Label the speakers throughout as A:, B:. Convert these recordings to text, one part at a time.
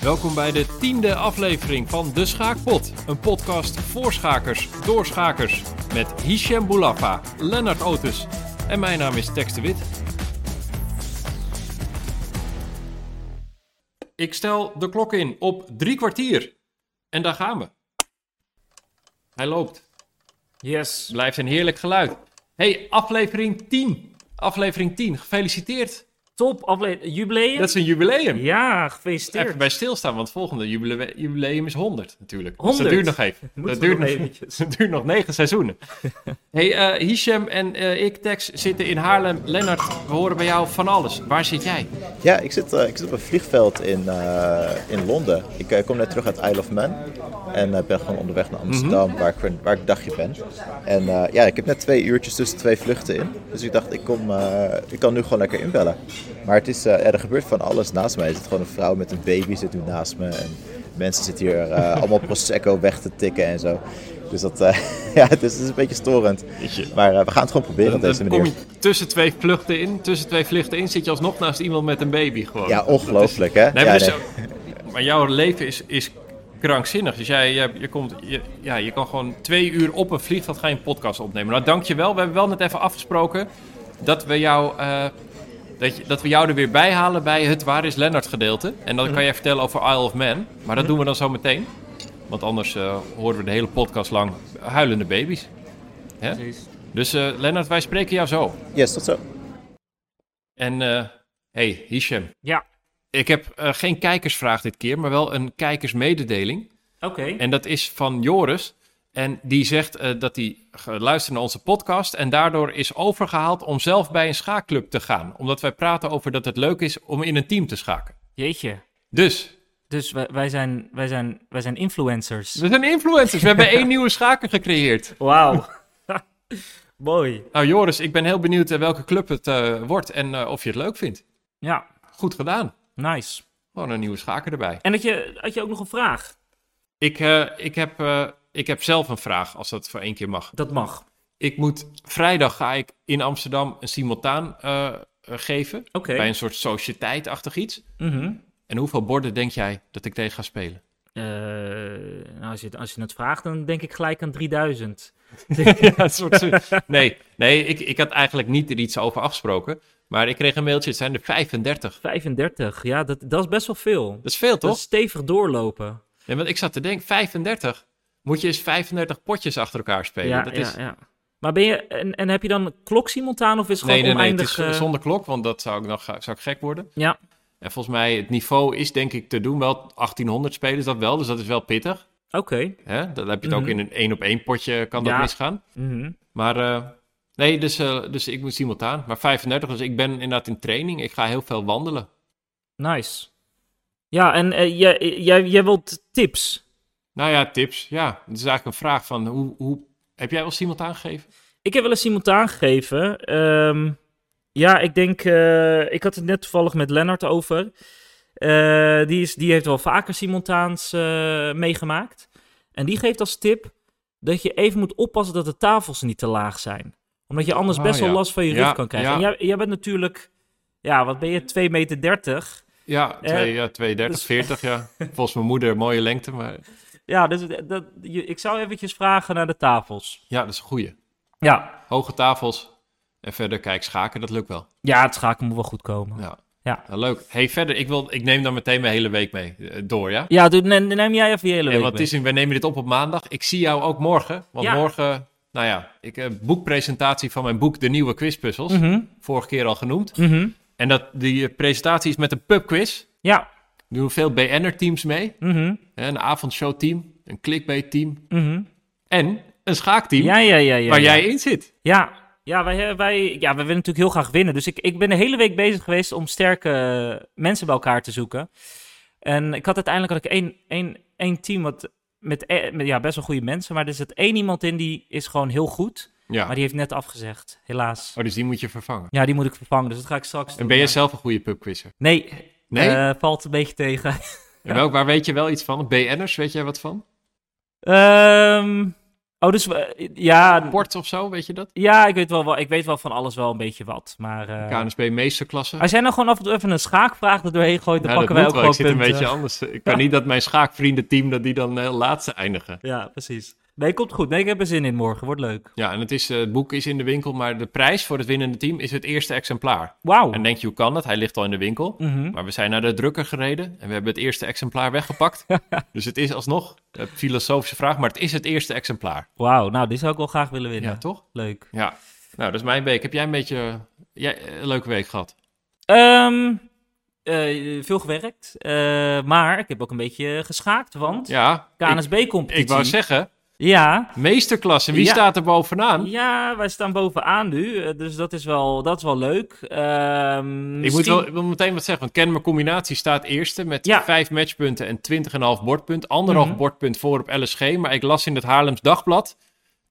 A: Welkom bij de tiende aflevering van De Schaakpot. Een podcast voor schakers, door schakers. Met Hichem Boulafa, Lennart Otis en mijn naam is Tex de Wit. Ik stel de klok in op drie kwartier. En daar gaan we. Hij loopt.
B: Yes.
A: Blijft een heerlijk geluid. Hey, aflevering 10. Aflevering 10. Gefeliciteerd.
B: Top, aflevering. Jubileum?
A: Dat is een jubileum.
B: Ja, gefeliciteerd.
A: Even bij stilstaan, want het volgende jubile- jubileum is 100 natuurlijk. Dus
B: 100?
A: dat duurt nog even. Dat duurt,
B: nog eventjes.
A: dat duurt nog negen seizoenen. hey, eh Hichem en eh, ik, Tex, zitten in Haarlem. Lennart, we horen bij jou van alles. Waar zit jij?
C: Ja, ik zit, eh, ik zit op een vliegveld in, eh, in Londen. Ik kom net terug uit Isle of Man. En ben gewoon onderweg naar Amsterdam, waar, ik, waar ik een dagje ben. En eh, ja, ik heb net twee uurtjes tussen twee vluchten in. Dus ik dacht, ik, kom, eh, ik kan nu gewoon lekker inbellen. Maar het is, eh, er gebeurt van alles naast mij. Er zit gewoon een vrouw met een baby zit nu naast me. En mensen zitten hier eh, allemaal Prosecco weg te tikken en zo. Dus dat, eh, ja, het is, het is een beetje storend. Maar we gaan het gewoon proberen op deze
A: kom
C: manier.
A: je tussen twee vluchten in. Tussen twee vluchten in zit je alsnog naast iemand met een baby gewoon.
C: Ja, ongelooflijk hè?
A: Nee,
C: Ja,
A: maar, dus
C: nee.
A: maar jouw leven is, is krankzinnig. Dus jij, je, je, komt, je, ja, je kan gewoon twee uur op een vliegveld gaan je een podcast opnemen. Nou, dank je wel. We hebben wel net even afgesproken dat we jou... dat, je, dat we jou er weer bij halen bij het Waar is Lennart gedeelte. En dan kan jij vertellen over Isle of Man. Maar dat doen we dan zo meteen. Want anders eh, horen we de hele podcast lang huilende baby's. Hè?
B: Precies.
A: Dus eh, Lennart, wij spreken jou zo.
C: Yes, tot zo.
A: En eh hey, Hichem.
B: Ja,
A: Ik heb eh, geen kijkersvraag dit keer, maar wel een kijkersmededeling.
B: oké.
A: En dat is van Joris. En die zegt eh, dat hij luistert naar onze podcast en daardoor is overgehaald om zelf bij een schaakclub te gaan. Omdat wij praten over dat het leuk is om in een team te schaken.
B: Jeetje.
A: Dus,
B: Dus wij, wij, zijn, wij, zijn, wij zijn influencers.
A: we zijn influencers. We hebben één nieuwe schaker gecreëerd.
B: Wauw. Mooi.
A: Nou Joris, ik ben heel benieuwd eh, welke club het eh, wordt en of je het leuk vindt.
B: Ja,
A: Goed gedaan.
B: nice.
A: Gewoon een nieuwe schaker erbij.
B: En had je, had je ook nog een vraag?
A: Ik, ik, heb, ik heb zelf een vraag, als dat voor één keer mag.
B: Dat mag.
A: Ik moet vrijdag ga ik in Amsterdam een simultaan eh, eh, geven. Bij een soort sociëteit-achtig iets.
B: Mhm.
A: En hoeveel borden denk jij dat ik tegen ga spelen?
B: Eh, nou, als, je, het- als je het vraagt, dan denk ik gelijk aan 3000.
A: ja, een soort, nee, nee ik, ik had eigenlijk niet er iets over afgesproken. Maar ik kreeg een mailtje, het zijn er 35.
B: 35, ja, dat, dat is best wel veel.
A: Dat is veel,
B: Dat
A: toch?
B: is stevig doorlopen.
A: Nee, want ik zat te denken, 35? Moet je eens 35 potjes achter elkaar spelen?
B: Ja,
A: dat
B: ja,
A: is...
B: ja. Maar ben je, en, en heb je dan klok simultaan of is het
A: Nee,
B: gewoon
A: nee, nee, het
B: oneindig?
A: is
B: eh,
A: zonder klok, want dat zou ik nog zou ik gek worden.
B: Ja,
A: En volgens mij, het niveau is denk ik te doen, wel 1800 spelers dat wel, dus dat is wel pittig.
B: oké.
A: Hè? Dan heb je het ook
B: Mhm.
A: in een één op één potje, kan dat
B: Ja.
A: misgaan.
B: Mhm.
A: Maar eh, nee, dus, eh, dus ik moet simultaan. Maar 35, dus ik ben inderdaad in training. Ik ga heel veel wandelen.
B: Nice. Ja, en eh, jij, jij, jij wilt tips.
A: Nou ja, tips. Ja, het is eigenlijk een vraag van hoe, hoe... Heb jij wel simultaan gegeven?
B: Ik heb wel een simultaan gegeven. Ehm, ja, ik denk, eh, ik had het net toevallig met Lennart over. Eh, die, is, die heeft wel vaker simultaans eh, meegemaakt. En die geeft als tip dat je even moet oppassen dat de tafels niet te laag zijn. Omdat je anders
A: Oh,
B: best wel last van je
A: Ja,
B: rug kan krijgen.
A: ja.
B: En jij, jij bent natuurlijk, ja, wat ben je, 2 meter 30.
A: Ja,
B: Eh,
A: twee, ja 32,
B: dus-
A: 40, ja. Volgens mijn moeder mooie lengte, maar
B: Ja, dus dat, je- ik zou eventjes vragen naar de tafels.
A: ja, dat is een goeie.
B: Ja,
A: Hoge tafels en verder kijk schaken, dat lukt wel.
B: ja het schaken moet wel goed komen.
A: Ja.
B: Ja.
A: Nou, leuk. Hey, verder, ik, wil, ik neem dan meteen mijn hele week mee eh, door, ja?
B: Ja, doe, neem, neem jij even je hele
A: Ja,
B: week
A: want het
B: mee.
A: is, we nemen dit op op maandag. Ik zie jou ook morgen. Want
B: Ja.
A: morgen, nou ja, ik heb boekpresentatie van mijn boek De Nieuwe Quizpuzzels.
B: Mhm,
A: Vorige keer al genoemd.
B: mhm.
A: En dat, die eh, presentatie is met een pubquiz.
B: Ja.
A: Er doen veel BN'er-teams mee.
B: mhm,
A: Hè, Een avondshow-team, een clickbait-team
B: mhm.
A: en een schaakteam
B: Ja, ja, ja, ja.
A: waar jij in zit.
B: Ja, ja wij, wij, ja, wij willen natuurlijk heel graag winnen. Dus ik, ik ben de hele week bezig geweest om sterke eh, mensen bij elkaar te zoeken. En ik had uiteindelijk had ik één, één, één team wat met, eh, met ja, best wel goede mensen. Maar er zit één iemand in die is gewoon heel goed.
A: Ja.
B: Maar die heeft net afgezegd, helaas.
A: Oh, dus die moet je vervangen.
B: Ja, die moet ik vervangen. Dus dat ga ik straks
A: En
B: doen.
A: ben je
B: Maar-
A: zelf een goede pubquizzer?
B: Nee,
A: Nee?
B: eh, valt een beetje tegen.
A: En welk, waar weet je wel iets van? BN'ers, weet jij wat van?
B: Ehm, Oh, dus ja,
A: Port of zo, weet je dat?
B: ja ik, weet wel, wel, ik weet wel van alles wel een beetje wat. Maar eh,
A: KNSB meesterklasse.
B: als jij nou gewoon af en toe even een schaakvraag er doorheen gooit, dan
A: Ja,
B: pakken wij ook
A: wel. Ik zit een beetje anders. Ik kan niet dat mijn schaakvriendenteam dat die dan eh, laatste eindigen.
B: Ja, precies. Nee, komt goed. Nee, ik heb er zin in morgen. Wordt leuk.
A: Ja, en het, is, eh, het boek is in de winkel, maar de prijs voor het winnende team is het eerste exemplaar.
B: Wauw.
A: En denk je, hoe kan dat? Hij ligt al in de winkel.
B: Mhm.
A: Maar we zijn naar de drukker gereden en we hebben het eerste exemplaar weggepakt. dus het is alsnog een filosofische vraag, maar het is het eerste exemplaar.
B: Wauw, nou, die zou ik wel graag willen winnen.
A: Ja, toch?
B: Leuk.
A: Ja. Nou, dat is mijn week. Heb jij een beetje jij, een leuke week gehad?
B: Ehm, eh, veel gewerkt, eh, maar ik heb ook een beetje geschaakt, want
A: Ja, ik,
B: KNSB-competitie.
A: ik wou zeggen,
B: Ja,
A: meesterklasse, wie
B: Ja.
A: staat er bovenaan?
B: ja, wij staan bovenaan nu, eh, dus dat is wel, dat is wel leuk. Ehm,
A: Ik moet wel ik wil meteen wat zeggen, want Kennemer Combinatie staat eerste met
B: Ja.
A: 5 matchpunten en 20,5 bordpunt. Anderhalf
B: Mhm.
A: bordpunt voor op LSG, maar ik las in het Haarlems Dagblad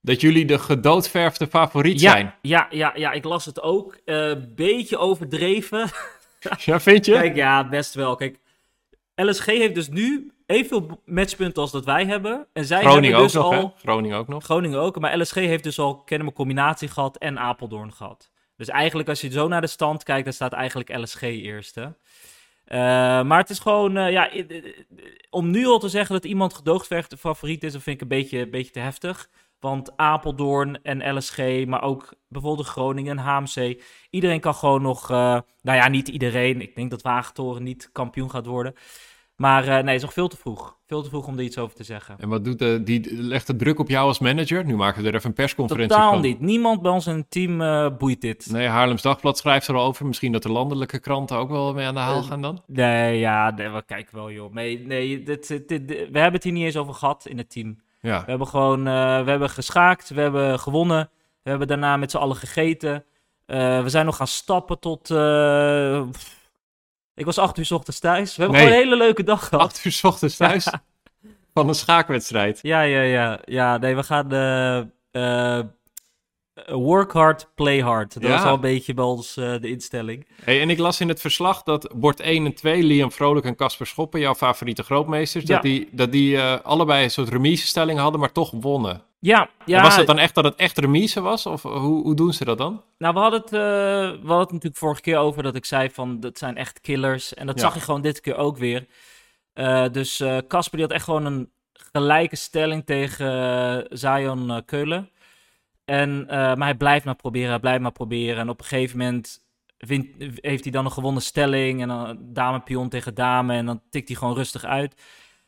A: dat jullie de gedoodverfde favoriet
B: ja,
A: zijn.
B: Ja, ja, ja, ik las het ook. Een beetje overdreven.
A: Ja, vind je?
B: Kijk, ja, best wel. Kijk, LSG heeft dus nu evenveel matchpunten als dat wij hebben. En zij
A: Groningen
B: hebben
A: ook
B: dus
A: nog,
B: al...
A: hè? Groningen ook nog.
B: Groningen ook, maar LSG heeft dus al Kennemer combinatie gehad en Apeldoorn gehad. Dus eigenlijk als je zo naar de stand kijkt, dan staat eigenlijk LSG eerste. Eh, maar het is gewoon, eh, ja, om nu al te zeggen dat iemand gedoogdvergde favoriet is, dat vind ik een beetje, een beetje te heftig. Want Apeldoorn en LSG, maar ook bijvoorbeeld Groningen en HMC, iedereen kan gewoon nog, eh, nou ja, niet iedereen. Ik denk dat Wagentoren niet kampioen gaat worden. Maar eh, nee, het is nog veel te vroeg. Veel te vroeg om er iets over te zeggen.
A: En wat doet de, die legt de druk op jou als manager? Nu maken we er even een persconferentie
B: Totaal
A: van.
B: niet. Niemand bij ons in het team eh, boeit dit.
A: Nee, Haarlems Dagblad schrijft er al over. Misschien dat de landelijke kranten ook wel mee aan de haal
B: Eh,
A: gaan dan?
B: Nee, ja, nee, we kijken wel, joh. Nee, nee dit, dit, dit- we hebben het hier niet eens over gehad in het team.
A: Ja.
B: We hebben gewoon, eh, we hebben geschaakt, we hebben gewonnen. We hebben daarna met z'n allen gegeten. Eh, we zijn nog gaan stappen tot... eh, pff, ik was acht uur 's ochtends thuis. We hebben
A: Nee.
B: gewoon een hele leuke dag gehad.
A: Acht uur 's ochtends thuis van een schaakwedstrijd.
B: Ja, ja, ja. Ja, nee, we gaan... eh, eh, work hard, play hard. Dat
A: Ja.
B: was al een beetje bij ons eh, de instelling.
A: Hey, en ik las in het verslag dat bord 1 en 2, Liam Vrolijk en Casper Schoppen, jouw favoriete grootmeesters,
B: Ja.
A: dat die, dat die allebei een soort remise-stelling hadden, maar toch wonnen.
B: Ja, ja.
A: En was het dan echt dat het echt remise was? Of hoe, hoe doen ze dat dan?
B: Nou, we hadden, het, eh, we hadden het natuurlijk vorige keer over dat ik zei van dat zijn echt killers. En dat
A: Ja.
B: zag je gewoon dit keer ook weer. Eh, dus eh, Casper die had echt gewoon een gelijke stelling tegen Zion Keulen. En, maar hij blijft maar proberen, hij blijft maar proberen. En op een gegeven moment heeft hij dan een gewonnen stelling. En dan dame pion tegen dame. En dan tikt hij gewoon rustig uit.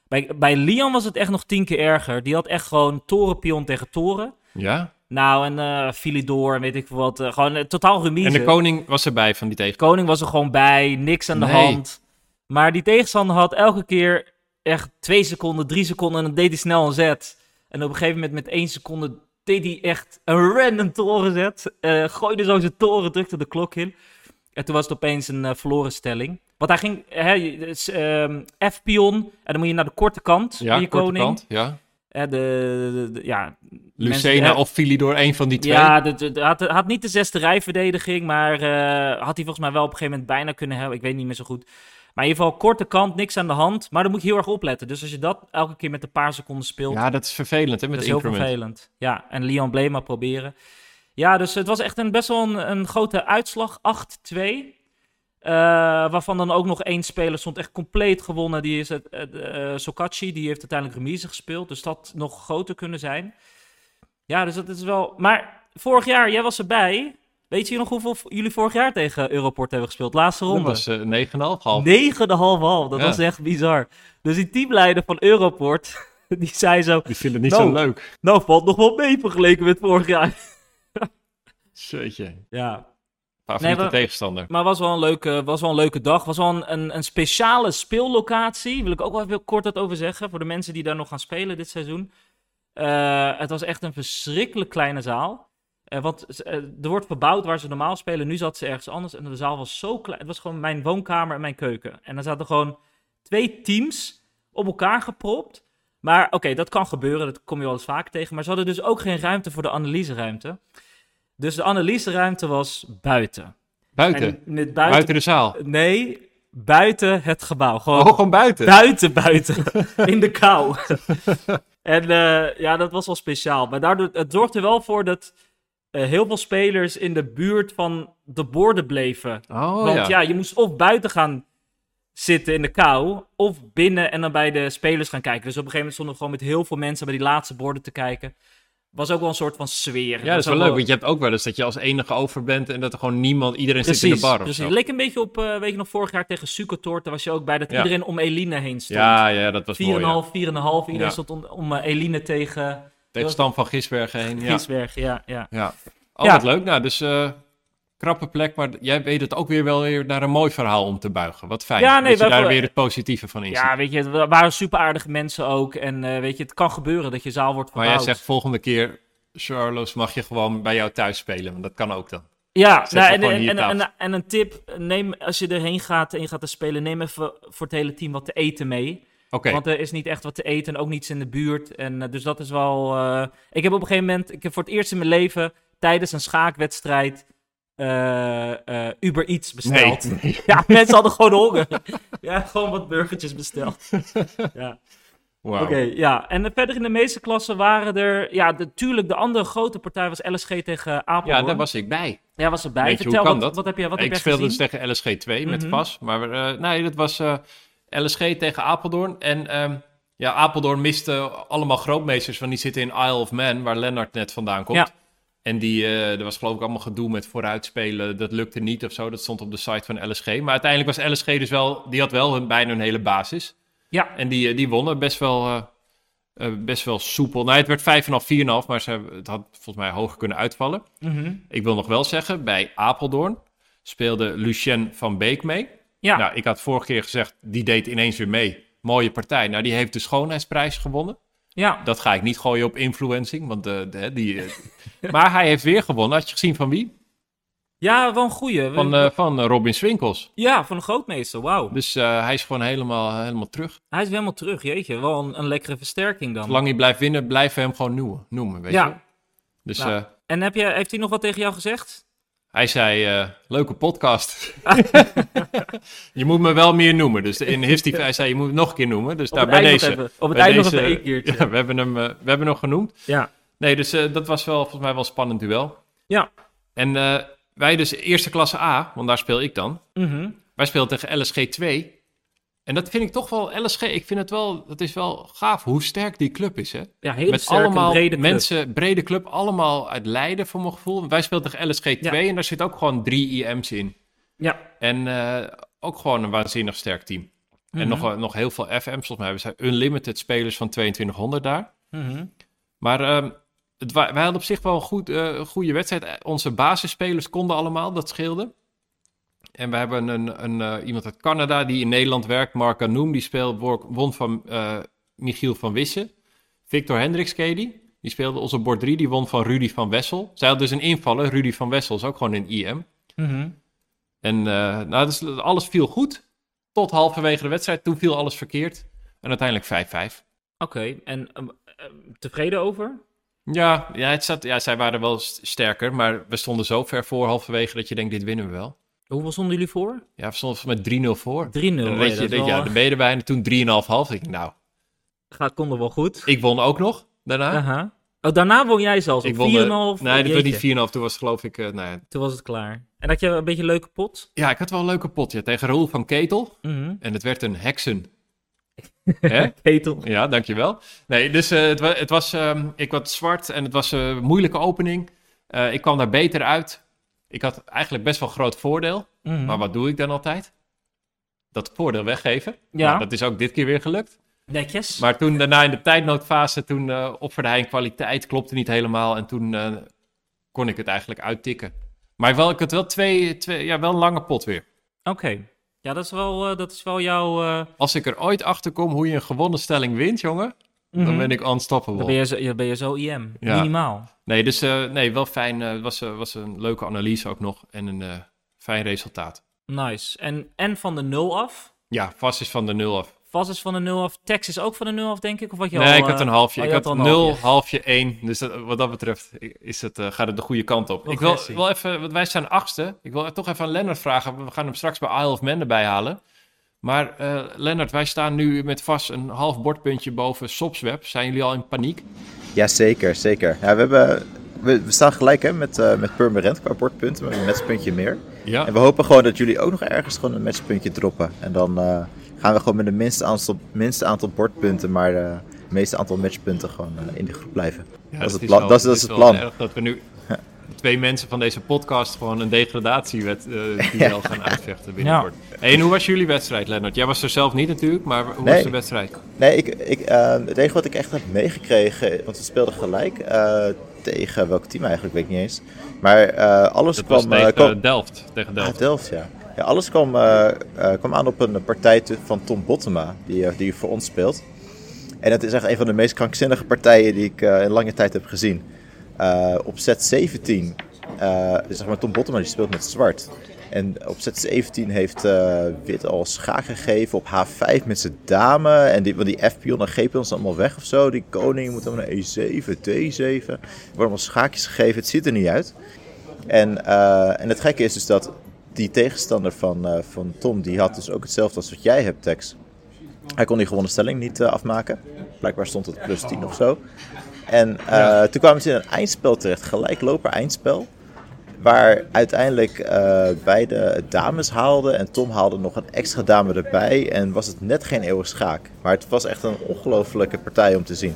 B: Bij, bij Leon was het echt nog tien keer erger. Die had echt gewoon toren pion tegen toren.
A: Ja.
B: Nou, en Philidor en weet ik veel wat. eh, gewoon eh, totaal remise.
A: En de koning was erbij van die tegen.
B: Koning was er gewoon bij, niks aan de
A: Nee.
B: hand. Maar die tegenstander had elke keer echt twee seconden, drie seconden en dan deed hij snel een zet. En op een gegeven moment met één seconde deed hij echt een random torenzet. Eh gooide zo zijn toren, drukte de klok in. En toen was het opeens een verloren stelling. Want hij ging hè, dus, ehm, F-pion en dan moet je naar de korte kant
A: Ja,
B: je
A: korte
B: koning.
A: kant. Ja.
B: De, de- de- ja,
A: Lucena
B: mensen-
A: of Philidor, een van die twee.
B: ja, had, had niet de zesde rijverdediging, maar eh, had hij volgens mij wel op een gegeven moment bijna kunnen hebben. Ik weet niet meer zo goed. Maar in ieder geval, korte kant, niks aan de hand. Maar dan moet je heel erg opletten. Dus als je dat elke keer met een paar seconden speelt,
A: Ja, dat is vervelend hè, met
B: dat is heel
A: increment.
B: vervelend. Ja, en Leon bleef maar proberen. Ja, dus het was echt een, best wel een, een grote uitslag. 8-2. Eh, waarvan dan ook nog één speler stond echt compleet gewonnen. Die is het, eh, eh, Sokachi, die heeft uiteindelijk remise gespeeld. Dus dat nog groter kunnen zijn. Ja, dus dat is wel... Maar vorig jaar, jij was erbij. Weet je nog hoeveel jullie vorig jaar tegen Europort hebben gespeeld? Laatste
A: Dat
B: ronde.
A: was eh 9,5 half.
B: 9,5 half. Dat
A: Ja.
B: was echt bizar. Dus die teamleider van Europort, die zei zo...
A: Die vinden het niet
B: Nou.
A: zo leuk.
B: Nou, valt nog wel mee vergeleken met vorig jaar.
A: Zeetje.
B: Ja,
A: Favoriete
B: Nee, we-
A: tegenstander.
B: maar was wel een leuke, was wel een leuke dag. Was wel een, een, een speciale speellocatie. Wil ik ook wel even kort wat over zeggen. Voor de mensen die daar nog gaan spelen dit seizoen. Eh, het was echt een verschrikkelijk kleine zaal. Eh, want eh, er wordt verbouwd waar ze normaal spelen. Nu zat ze ergens anders. En de zaal was zo klein. Het was gewoon mijn woonkamer en mijn keuken. En er zaten gewoon twee teams op elkaar gepropt. Maar oké, dat kan gebeuren. Dat kom je wel eens vaker tegen. Maar ze hadden dus ook geen ruimte voor de analyseruimte. Dus de analyseruimte was buiten.
A: Buiten.
B: En met
A: buiten.
B: buiten...
A: de zaal.
B: Nee, buiten het gebouw. Gewoon
A: Oh, gewoon buiten.
B: buiten, buiten. in de kou. En eh, ja, dat was wel speciaal. Maar daardoor, het zorgde er wel voor dat eh, heel veel spelers in de buurt van de borden bleven.
A: Oh
B: Want ja. je moest of buiten gaan zitten in de kou, of binnen en dan bij de spelers gaan kijken. Dus op een gegeven moment stonden we gewoon met heel veel mensen bij die laatste borden te kijken. Was ook wel een soort van sfeer.
A: Ja, dat is wel leuk, want je hebt ook wel eens dat je als enige over bent en dat er gewoon niemand, iedereen
B: Precies,
A: zit in de bar
B: precies. Het leek een beetje op, eh, weet je nog, vorig jaar tegen Sukotor. Daar was je ook bij dat
A: Ja.
B: iedereen om Eline heen stond.
A: Ja, ja, dat was
B: 4,5,
A: mooi. ja.
B: 4,5. Iedereen
A: Ja.
B: stond om, om eh, Eline tegen
A: Tegen Stam van Gisbergen heen. Ja,
B: ja. ja.
A: Oh,
B: Ja.
A: wat leuk. Nou, dus eh krappe plek, maar jij weet het ook weer wel weer naar een mooi verhaal om te buigen. Wat fijn.
B: Ja, nee,
A: dat je daar weer het positieve van in ziet.
B: Ja, weet je, het waren super aardige mensen ook. En eh, weet je, het kan gebeuren dat je zaal wordt
A: Maar
B: verbouwd.
A: jij zegt volgende keer, Charles, mag je gewoon bij jou thuis spelen, want dat kan ook dan.
B: Ja, nou, en, en, en, een tip, neem, als je erheen gaat en je gaat er spelen, neem even voor het hele team wat te eten mee.
A: Oké,
B: Want er is niet echt wat te eten en ook niets in de buurt. En eh, dus dat is wel... eh, ik heb op een gegeven moment, ik heb voor het eerst in mijn leven tijdens een schaakwedstrijd eh, eh, Uber Eats besteld.
A: nee.
B: Ja, mensen hadden gewoon honger. ja, gewoon wat burgertjes besteld. ja.
A: Wauw.
B: Oké, ja. En verder in de meeste klassen waren er... Ja, natuurlijk, de andere grote partij was LSG tegen Apeldoorn.
A: Ja, daar was ik bij.
B: Ja, was erbij.
A: Weet je, hoe
B: Vertel,
A: kan
B: wat,
A: dat?
B: wat heb je, wat
A: ik
B: heb
A: speelde
B: gezien?
A: dus tegen LSG 2 met
B: Mhm.
A: Vas. Maar eh, nee, dat was LSG tegen Apeldoorn. En ehm, ja, Apeldoorn miste allemaal grootmeesters, want die zitten in Isle of Man, waar Lennart net vandaan komt.
B: Ja.
A: En die, eh, er was geloof ik allemaal gedoe met vooruitspelen. Dat lukte niet of zo. Dat stond op de site van LSG. Maar uiteindelijk was LSG dus wel, die had wel bijna hun hele basis.
B: Ja.
A: En die, eh, die wonnen best wel, eh, best wel soepel. Nou, het werd 5,5, 4,5, maar ze het had volgens mij hoger kunnen uitvallen.
B: Mhm.
A: Ik wil nog wel zeggen, bij Apeldoorn speelde Lucien van Beek mee.
B: Ja.
A: Nou, ik had vorige keer gezegd, die deed ineens weer mee. Mooie partij. Nou, die heeft de schoonheidsprijs gewonnen.
B: Ja.
A: Dat ga ik niet gooien op influencing, want eh, de, die... eh, maar hij heeft weer gewonnen. Had je gezien van wie?
B: Ja, wel een goeie.
A: Van, eh, van Robin Swinkels.
B: ja, van een grootmeester, wauw.
A: Dus hij is gewoon helemaal, helemaal terug.
B: Hij is helemaal terug, jeetje. Wel een, een lekkere versterking dan.
A: Zolang hij blijft winnen, blijven we hem gewoon noemen, noemen weet
B: Ja.
A: je. Dus
B: Nou. En heb je, heeft hij nog wat tegen jou gezegd?
A: Hij zei, eh, leuke podcast. je moet me wel meer noemen. Dus in History, hij zei, je moet het nog een keer noemen. Dus
B: Op
A: daar
B: het
A: bij
B: nog
A: deze...
B: even, op het
A: bij
B: eind nog even één keertje.
A: Ja, we hebben hem, eh, we hebben hem genoemd.
B: Ja.
A: Nee, dus eh, dat was wel volgens mij wel een spannend duel.
B: Ja.
A: En eh, wij dus eerste klasse A, want daar speel ik dan.
B: Mhm.
A: Wij spelen tegen LSG 2. En dat vind ik toch wel, LSG, ik vind het wel, dat is wel gaaf hoe sterk die club is, hè?
B: Ja, hele
A: Met allemaal
B: brede club.
A: mensen, brede club, allemaal uit Leiden voor mijn gevoel. Wij spelen tegen LSG 2 en daar zit ook gewoon drie IM's in.
B: Ja.
A: En eh, ook gewoon een waanzinnig sterk team. En
B: Mhm.
A: nog, wel- nog heel veel FM's, volgens mij hebben zij unlimited spelers van 2200 daar.
B: Mhm.
A: Maar ehm, het, wij hadden op zich wel een goed, eh, goede wedstrijd. Onze basisspelers konden allemaal, dat scheelde. En we hebben een, een, eh, iemand uit Canada die in Nederland werkt, Mark Anoum, die speelt, wo- won van eh, Michiel van Wissen. Victor Hendricks, ken je die? Speelde onze bord 3, die won van Rudy van Wessel. Zij had dus een invaller, Rudy van Wessel is ook gewoon een IM.
B: Mhm.
A: En eh, nou, dus alles viel goed, tot halverwege de wedstrijd. Toen viel alles verkeerd. En uiteindelijk 5-5.
B: Oké, en ehm, ehm, tevreden over?
A: Ja, ja, het zat, ja, zij waren wel st- sterker, maar we stonden zo ver voor halverwege dat je denkt, dit winnen we wel.
B: Hoeveel stonden jullie voor? 3-0.
A: Ja, we stonden met 3-0 voor.
B: 3-0.
A: En dan weet je,
B: wel,
A: ja, dan ben je erbij en toen 3,5 half. Ik, nou,
B: Gaat, kon er wel goed.
A: ik won ook nog daarna.
B: Aha. Oh, daarna won jij zelfs
A: Ik
B: op
A: won
B: 4,5.
A: de- Nee, dat was niet 4,5. Toen was het geloof ik, eh, nou ja.
B: Toen was het klaar. En had je een beetje een leuke pot?
A: ja, ik had wel een leuke pot ja, tegen Roel van Ketel.
B: Mhm.
A: En het werd een heksen. Hè?
B: Ketel.
A: Ja, dankjewel. Nee, dus eh, het, wa- het was, ehm, ik was zwart en het was een moeilijke opening. Eh, ik kwam daar beter uit. Ik had eigenlijk best wel groot voordeel.
B: Mhm.
A: Maar wat doe ik dan altijd? Dat voordeel weggeven.
B: Ja.
A: Nou, dat is ook dit keer weer gelukt.
B: Netjes.
A: Maar toen daarna in de tijdnoodfase, toen eh offerde hij een kwaliteit, klopte niet helemaal. En toen eh, kon ik het eigenlijk uittikken. Maar wel, ik had wel twee, twee ja, wel een lange pot weer.
B: Oké. Ja, dat is wel, eh, dat is wel jouw... eh,
A: Als ik er ooit achter kom hoe je een gewonnen stelling wint, jongen, dan
B: mhm.
A: ben ik unstoppable.
B: Dan ben je zo, ja, ben je zo IM.
A: Ja.
B: Minimaal.
A: Nee, dus eh, nee, wel fijn. eh, Het was, eh, was een leuke analyse ook nog en een eh, fijn resultaat.
B: Nice. En, en van de 0 af?
A: Ja, vast is van de nul af.
B: Vas is van de 0 af. Tex is ook van de 0 af, denk ik? Of wat je
A: nee,
B: al,
A: ik had
B: eh,
A: een halfje.
B: oh,
A: ik had
B: een
A: nul,
B: halfje.
A: halfje, één. Dus dat- wat dat betreft is het, eh, gaat het de goede kant op. Ik wil, wel even, want wij staan achtste. Ik wil toch even aan Lennart vragen. We gaan hem straks bij Isle of Man erbij halen. Maar uh, Lennart, wij staan nu met vast een half bordpuntje boven Sopsweb. Zijn jullie al in paniek?
C: Ja, zeker, zeker. Ja, we, hebben, we, staan gelijk hè, met, uh, met Purmerend qua bordpunten, met een matchpuntje meer. Ja. En we hopen gewoon dat jullie ook nog ergens gewoon een matchpuntje droppen. En dan uh, gaan we gewoon met het minste aantal, minste aantal bordpunten, maar het meeste aantal matchpunten gewoon in de groep blijven. Ja, dat, is het, plan. dat, is, dat is het plan.
A: dat we nu twee mensen van deze podcast gewoon een degradatiewet uh, die al gaan uitvechten binnenkort. Ja. en hoe was jullie wedstrijd, Lennart? Jij was er zelf niet natuurlijk, maar hoe was de wedstrijd?
C: Nee, ik, ik, uh, het enige wat ik echt heb meegekregen, want we speelden gelijk uh, tegen welk team eigenlijk, weet ik niet eens. Maar alles
A: dat
C: kwam...
A: Tegen kwam, Delft. Tegen
C: Delft. Ah, Delft, ja. ja. alles kwam, kwam aan op een partij van Tom Bottema, die, die voor ons speelt. En het is echt een van de meest krankzinnige partijen die ik in lange tijd heb gezien. Uh, op set 17, uh, zeg maar Tom Bottema die speelt met zwart. En op set 17 heeft uh, Wit al schaak gegeven op H5 met zijn dame. En die, want die F-pion en G-pion allemaal weg of zo. Die koning moet dan naar E7, D7. Er worden allemaal schaakjes gegeven. Het ziet er niet uit. En, en het gekke is dus dat die tegenstander van, van Tom, die had dus ook hetzelfde als wat jij hebt, Tex. Hij kon die gewonnen stelling niet afmaken. Blijkbaar stond het plus 10 of zo. En uh, toen kwamen ze in een eindspel terecht, gelijkloper eindspel. Waar uiteindelijk uh, beide dames haalden en Tom haalde nog een extra dame erbij. En was het net geen eeuwig schaak. Maar het was echt een ongelofelijke partij om te zien.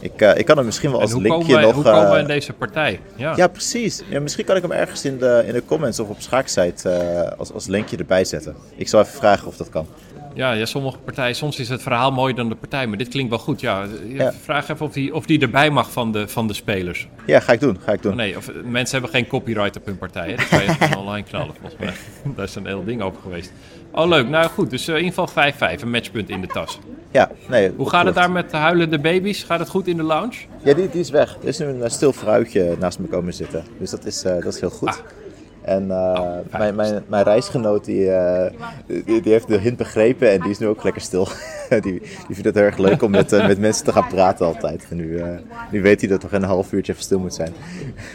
C: Ik, uh, ik kan hem misschien wel als linkje nog...
A: Hoe komen we in deze partij?
C: Ja, ja precies. Ja, misschien kan ik hem ergens in de, in de comments of op schaaksite als, als linkje erbij zetten. Ik zal even vragen of dat kan.
A: Ja, ja, sommige partijen, soms is het verhaal mooier dan de partij, maar dit klinkt wel goed. Ja, vraag even of die, of die erbij mag van de, van de spelers.
C: Ja, ga ik doen, ga ik doen.
A: Oh, nee, of, mensen hebben geen copyright op hun partij, hè? dat kan je online knallen volgens mij. Daar is een heel ding over geweest. Oh, leuk. Nou goed, dus uh, in ieder geval 5-5, een matchpunt in de tas.
C: Ja, nee.
A: Hoe gaat het daar met de huilende baby's? Gaat het goed in de lounge?
C: Ja, die, die is weg. Er is nu een stil vrouwtje naast me komen zitten. Dus dat is, uh, dat is heel goed. Ah. En uh, oh, mijn, mijn, mijn reisgenoot die, uh, die, die, heeft de hint begrepen en die is nu ook lekker stil. die, die vindt het heel erg leuk om met, uh, met mensen te gaan praten altijd. En nu, nu weet hij dat nog een half uurtje even stil moet zijn.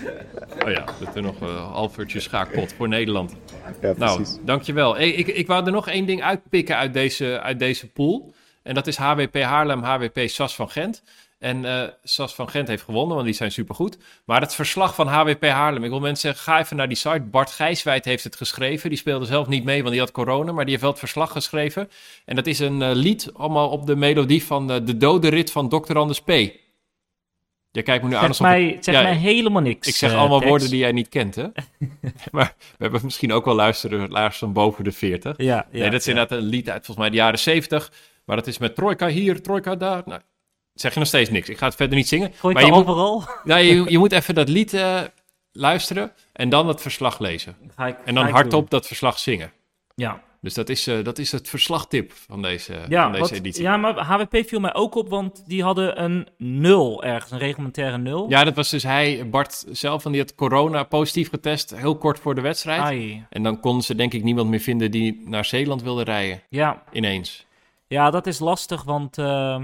A: oh ja, dat er nog een half uurtje schaakpot voor Nederland. Ja, nou, dankjewel. Hey, ik, ik wou er nog één ding uitpikken uit deze, uit deze pool. En dat is HWP Haarlem, HWP SAS van Gent. En uh, Sas van Gent heeft gewonnen, want die zijn supergoed. Maar het verslag van HWP Haarlem. Ik wil mensen zeggen, ga even naar die site. Bart Gijswijd heeft het geschreven. Die speelde zelf niet mee, want die had corona. Maar die heeft wel het verslag geschreven. En dat is een uh, lied, allemaal op de melodie van uh, de dode rit van Dr. Anders P. Je kijkt me nu
B: aan
A: alsof...
B: Mij, zeg ja, mij helemaal niks.
A: Ik zeg allemaal woorden die jij niet kent, hè? maar we hebben misschien ook wel luisteraars van boven de 40. Ja, ja, nee, dat is inderdaad een lied uit volgens mij de jaren 70. Maar dat is met trojka hier, trojka daar. Nou, zeg je nog steeds niks. Ik ga het verder niet zingen.
B: Gooi
A: maar
B: je overal?
A: Moet, ja, je, je moet even dat lied uh, luisteren en dan het verslag lezen. Ik, en dan hardop dat verslag zingen.
B: Ja.
A: Dus dat is, uh, dat is het verslagtip van deze, ja, van deze wat, editie.
B: Ja, maar HWP viel mij ook op, want die hadden een nul ergens, een reglementaire nul.
A: Ja, dat was dus hij, Bart zelf, van die had corona positief getest, heel kort voor de wedstrijd. Ai. En dan konden ze denk ik niemand meer vinden die naar Zeeland wilde rijden. Ja. Ineens.
B: Ja, dat is lastig, want... Uh,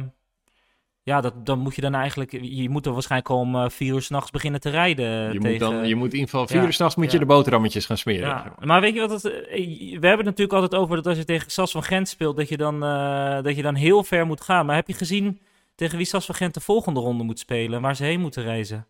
B: ja, dat, dan moet je dan eigenlijk... Je moet er waarschijnlijk om uh, vier uur s'nachts beginnen te rijden.
A: Je,
B: tegen,
A: moet dan, je moet in ieder geval vier uur s'nachts moet je de boterhammetjes gaan smeren. Ja.
B: Maar weet je wat het... Eh, we hebben het natuurlijk altijd over dat als je tegen Sas van Gent speelt... dat je dan, uh, dat je dan heel ver moet gaan. Maar heb je gezien tegen wie Sas van Gent de volgende ronde moet spelen? Waar ze heen moeten reizen?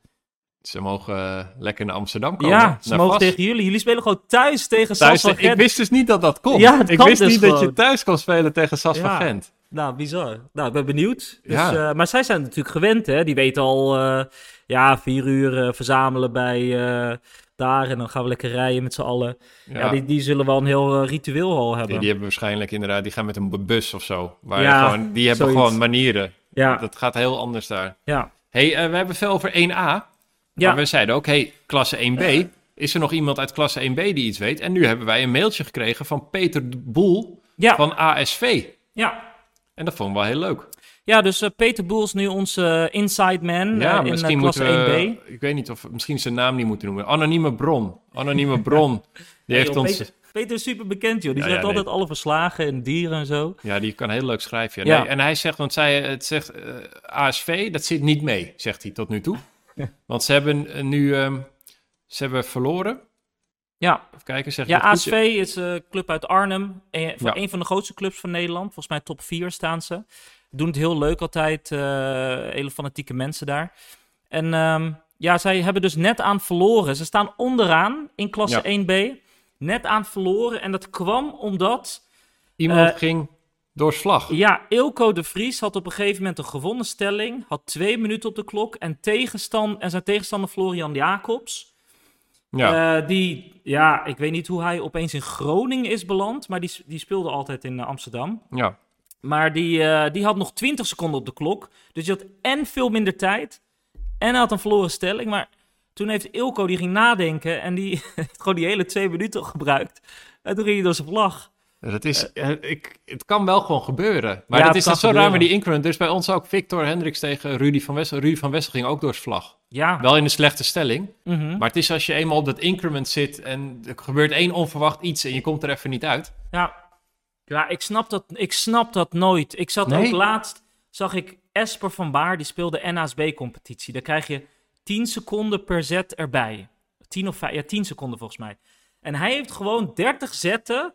A: Ze mogen uh, lekker naar Amsterdam komen.
B: Ja, ze mogen tegen jullie. Jullie spelen gewoon thuis tegen Sas van Gent.
A: Ik wist dus niet dat dat kon. Ja, ik wist dus niet gewoon. dat je thuis kon spelen tegen Sas van Gent.
B: Nou, bizar. Nou, ik ben benieuwd. Dus, ja. uh, maar zij zijn natuurlijk gewend, hè. Die weten al, uh, ja, vier uur uh, verzamelen bij daar en dan gaan we lekker rijden met z'n allen. Ja, ja die, die zullen wel een heel ritueel al hebben.
A: Die, die, hebben waarschijnlijk inderdaad, die gaan met een bus of zo. Waar ja, gewoon, die hebben zoiets. gewoon manieren. Ja. Dat gaat heel anders daar. Ja. hey, we hebben veel over 1A. Ja. Maar we zeiden ook, hey, klasse 1B. Is er nog iemand uit klasse 1B die iets weet? En nu hebben wij een mailtje gekregen van Peter Boel van ASV.
B: Ja,
A: en dat vond ik wel heel leuk.
B: Ja, dus uh, Peter Boel is nu onze uh, inside man ja, uh, in misschien klasse we,
A: 1B. Ik weet niet of misschien zijn naam niet moeten noemen. Anonieme bron. Anonieme bron. Die heeft ons...
B: Peter, Peter, is super bekend, joh. Die ja, ja, altijd alle verslagen en dieren en zo.
A: Ja, die kan heel leuk schrijven. Ja. Nee, en hij zegt, want zij, het zegt ASV, dat zit niet mee, zegt hij tot nu toe. want ze hebben nu, um, ze hebben verloren Ja. Even kijken, zeg
B: Ja, ASV is een club uit Arnhem. Een, van
A: Ja.
B: een van de grootste clubs van Nederland. Volgens mij top 4 staan ze. Doen het heel leuk altijd. eh, hele fanatieke mensen daar. En ehm, ja, zij hebben dus net aan verloren. Ze staan onderaan in klasse
A: Ja.
B: 1B. Net aan verloren. En dat kwam omdat...
A: Iemand
B: Eh,
A: ging door slag.
B: Ja, Ilko de Vries had op een gegeven moment een gewonnen stelling. Had twee minuten op de klok. En, tegenstand, en zijn tegenstander Florian Jacobs.
A: Ja.
B: Eh, die, ja, ik weet niet hoe hij opeens in Groningen is beland. Maar die, die speelde altijd in eh, Amsterdam.
A: ja.
B: Maar die, eh, die had nog 20 seconden op de klok. Dus je had en veel minder tijd. En hij had een verloren stelling. Maar toen heeft Ilko, die ging nadenken. En die heeft gewoon die hele twee minuten gebruikt. En toen ging hij door zijn vlag.
A: Dat is, eh, ik, het kan wel gewoon gebeuren. Maar
B: Ja,
A: dat
B: het
A: is dat zo raar met die increment. Er is bij ons ook Victor Hendricks tegen Rudy van Wessel. Rudy van Wessel ging ook door zijn vlag.
B: Ja.
A: Wel in een slechte stelling.
B: Mhm.
A: Maar het is als je eenmaal op dat increment zit en er gebeurt één onverwacht iets en je komt er even niet uit.
B: Ja, ja ik, snap dat, ik snap dat nooit. Ik zat
A: Nee?
B: ook laatst, zag ik Esper van Baar, die speelde NASB-competitie. Daar krijg je 10 seconden per zet erbij. 10 of 5, ja, 10 seconden volgens mij. En hij heeft gewoon 30 zetten,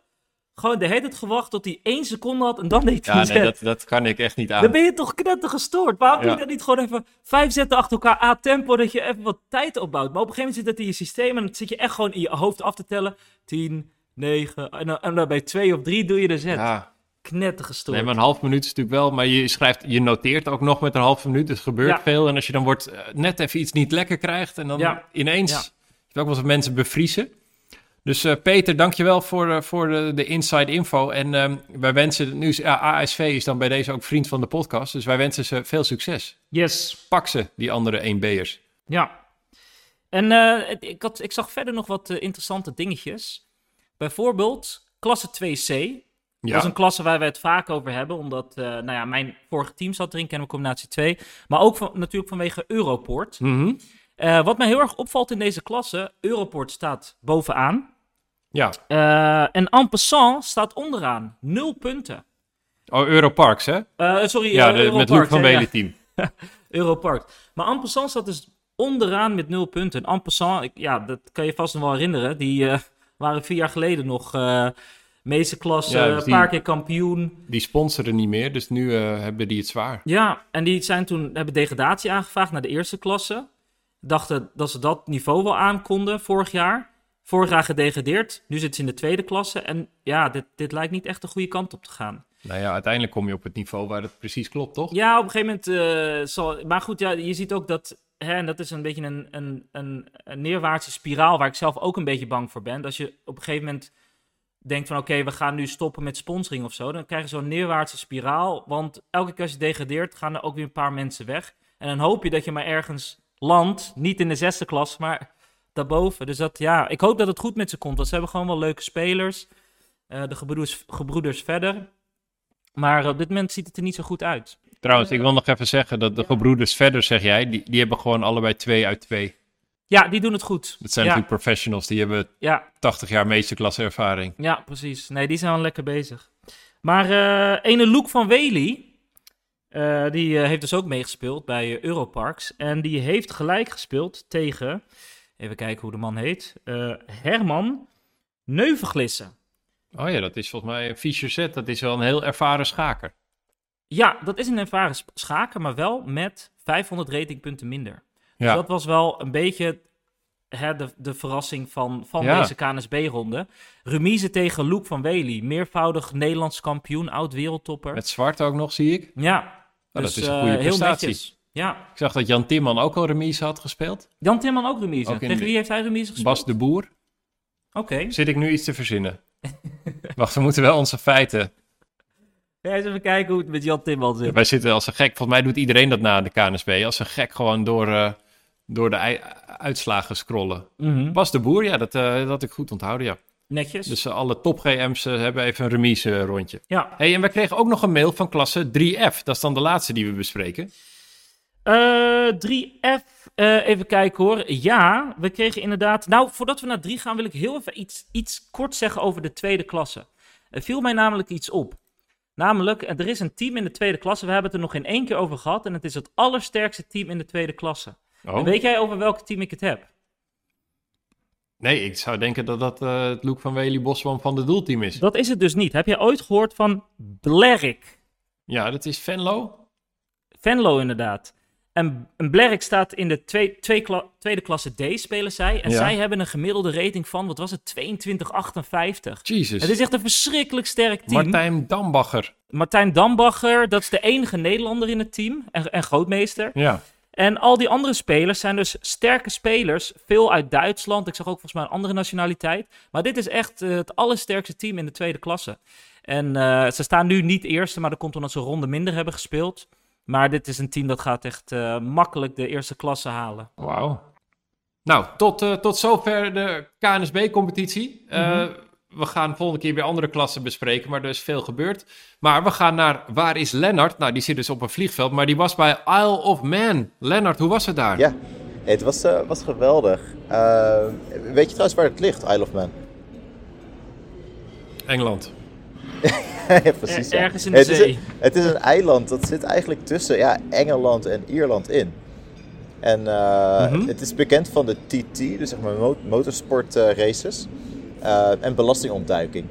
B: gewoon de hele tijd gewacht tot hij 1 seconde had en dan deed hij
A: Ja, nee, dat, dat kan ik echt niet aan.
B: Dan ben je toch knetter gestoord. Waarom doe je dat niet gewoon even vijf zetten achter elkaar A-tempo, dat je even wat tijd opbouwt. Maar op een gegeven moment zit dat in je systeem en dan zit je echt gewoon in je hoofd af te tellen. 10, 9, en dan, en dan bij 2 of 3 doe je de zet.
A: Ja,
B: Knetter gestoord.
A: nee, maar een half minuut is natuurlijk wel, maar je schrijft, je noteert ook nog met een halve minuut, dus gebeurt
B: Ja.
A: veel. En als je dan wordt, eh, net even iets niet lekker krijgt en dan ineens, je ook wel eens mensen bevriezen. Dus eh, Peter, dankjewel voor, eh, voor de, de inside info. En ehm, wij wensen, nu is ja, ASV is dan bij deze ook vriend van de podcast, dus wij wensen ze veel succes.
B: Yes.
A: Pak ze, die andere 1B'ers.
B: Ja. En eh, het- ik, had, ik zag verder nog wat interessante dingetjes. Bijvoorbeeld klasse 2C. Dat is een klasse waar we het vaak over hebben, omdat nou ja, mijn vorige team zat erin, kennen we combinatie 2. Maar ook van, natuurlijk vanwege Europort.
A: Mhm.
B: Eh, wat mij heel erg opvalt in deze klasse, Europort staat bovenaan.
A: Ja.
B: Eh, en en passant staat onderaan. Nul punten.
A: Oh, Europarks, hè?
B: Eh, sorry,
A: Ja, de, met Luc van. Welen team.
B: Europark. Maar en passant staat dus onderaan met nul punten. En en passant, ik- ja, dat kan je vast nog wel herinneren. Die waren vier jaar geleden nog meeste klasse,
A: Ja,
B: een
A: dus die-
B: paar keer kampioen.
A: Die sponsoren niet meer, dus nu hebben die het zwaar.
B: Ja, en die zijn toen, hebben degradatie aangevraagd naar de eerste klasse. Dachten dat ze dat niveau wel aankonden vorig jaar. Vorig jaar gedegradeerd, nu zitten ze in de tweede klasse. En ja, dit, dit lijkt niet echt de goede kant op te gaan.
A: Nou ja, uiteindelijk kom je op het niveau waar het precies klopt, toch?
B: Ja, op een gegeven moment eh, zal. Maar goed, ja, je ziet ook dat. Hè, en dat is een beetje een, een, een, een neerwaartse spiraal waar ik zelf ook een beetje bang voor ben. Dat je op een gegeven moment denkt van oké, we gaan nu stoppen met sponsoring of zo. Dan krijg je zo'n neerwaartse spiraal. Want elke keer als je degradeert, gaan er ook weer een paar mensen weg. En dan hoop je dat je maar ergens landt. Niet in de zesde klas, maar daarboven. Dus dat, ja, ik hoop dat het goed met ze komt. Want ze hebben gewoon wel leuke spelers. Eh, de gebroeders, gebroeders verder. Maar op dit moment ziet het er niet zo goed uit.
A: Trouwens, ik wil nog even zeggen dat de gebroeders verder, zeg jij, die, die hebben gewoon allebei twee uit twee.
B: Ja, die doen het goed.
A: Dat zijn
B: ja,
A: natuurlijk professionals, die hebben
B: ja,
A: 80 jaar meesterklasse ervaring.
B: ja, precies. Nee, die zijn wel lekker bezig. Maar eh ene Loek van Wely, eh, die eh, heeft dus ook meegespeeld bij eh, Europarks. En die heeft gelijk gespeeld tegen, even kijken hoe de man heet, Herman Neuverglissen.
A: Oh ja, dat is volgens mij een Fischer set, dat is wel een heel ervaren schaker.
B: Ja, dat is een ervaren schaker, maar wel met 500 ratingpunten minder. Dus
A: Ja,
B: dat was wel een beetje hè, de, de verrassing van, van
A: Ja.
B: deze KNSB-ronde. Remise tegen Loek van Wely, meervoudig Nederlands kampioen, oud-wereldtopper.
A: met zwart ook nog, zie ik.
B: Ja, dus,
A: dat is een
B: eh,
A: goede
B: heel
A: prestatie.
B: netjes. Ja,
A: Ik zag dat Jan Timman ook al remise had gespeeld.
B: Jan Timman ook remise.
A: Ook de-
B: wie heeft hij remise gespeeld?
A: Bas de Boer.
B: Oké.
A: Zit ik nu iets te verzinnen? Wacht, we moeten wel onze feiten.
B: Ja, eens even kijken hoe het met Jan Timman zit.
A: Wij zitten als een gek, volgens mij doet iedereen dat na de KNSB, als een gek gewoon door, eh, door de uitslagen scrollen.
B: Mhm.
A: Bas de Boer, ja, dat, eh, dat had ik goed onthouden, ja.
B: Netjes.
A: Dus eh, alle top GM's eh, hebben even een remise eh, rondje.
B: ja.
A: hey, en we kregen ook nog een mail van klasse 3F. Dat is dan de laatste die we bespreken.
B: Eh 3F, eh, even kijken hoor. Ja, we kregen inderdaad... Nou, voordat we naar 3 gaan, wil ik heel even iets, iets kort zeggen over de tweede klasse. Er viel mij namelijk iets op. Namelijk, er is een team in de tweede klasse. We hebben het er nog in één keer over gehad. En het is het allersterkste team in de tweede klasse. En
A: Oh,
B: weet jij over welk team ik het heb?
A: Nee, ik zou denken dat dat uh, het look van Wely Bosman van de doelteam is.
B: Dat is het dus niet. Heb je ooit gehoord van Blerik?
A: Ja, dat is Venlo.
B: Venlo inderdaad. En, en Blerk staat in de twee, twee kla, tweede klasse D, spelen zij. En zij hebben een gemiddelde rating van, wat was het, 22,58.
A: Jesus.
B: Het is echt een verschrikkelijk sterk team.
A: Martijn Dambacher.
B: Martijn Dambacher, dat is de enige Nederlander in het team. En, en grootmeester.
A: Ja.
B: En al die andere spelers zijn dus sterke spelers. Veel uit Duitsland. Ik zag ook volgens mij een andere nationaliteit. Maar dit is echt uh, het allersterkste team in de tweede klasse. En uh, ze staan nu niet eerste, maar dat komt omdat ze een ronde minder hebben gespeeld. Maar dit is een team dat gaat echt uh, makkelijk de eerste klasse halen.
A: Wauw. Nou, tot, tot zover de KNSB-competitie. Mm -hmm. We gaan volgende keer weer andere klassen bespreken, maar er is veel gebeurd. Maar we gaan naar Waar is Lennart? Nou, die zit dus op een vliegveld, maar die was bij Isle of Man. Lennart, hoe was het daar?
C: Ja, het was, was geweldig. weet je trouwens waar het ligt, Isle of Man?
A: Engeland.
C: ja, precies. Ja.
B: Ergens in de
C: het
B: zee.
C: Is een, het is een eiland dat zit eigenlijk tussen ja, Engeland en Ierland in. En uh, mm -hmm. het is bekend van de TT, dus zeg maar motorsport uh, races en belastingontduiking.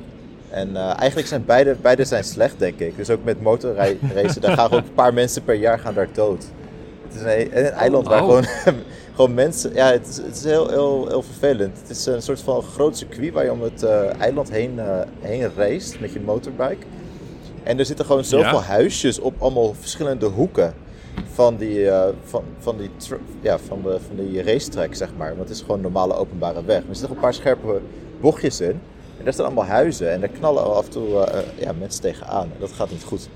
C: En eigenlijk zijn beide, beide zijn slecht, denk ik. Dus ook met motorracen, daar gaan ook een paar mensen per jaar gaan daar dood. Het is een, een eiland waar
A: Oh.
C: gewoon, gewoon mensen... Ja, het is, het is heel, heel, heel vervelend. Het is een soort van groot circuit waar je om het uh, eiland heen, uh, heen race met je motorbike. En er zitten gewoon zoveel
A: Ja.
C: huisjes op allemaal verschillende hoeken van die, van, van die, ja, van de, van die racetrack, zeg maar. Want het is gewoon een normale openbare weg. Maar er zitten nog een paar scherpe bochtjes in. En daar staan allemaal huizen en daar knallen af en toe uh, ja, mensen tegenaan. En dat gaat niet goed.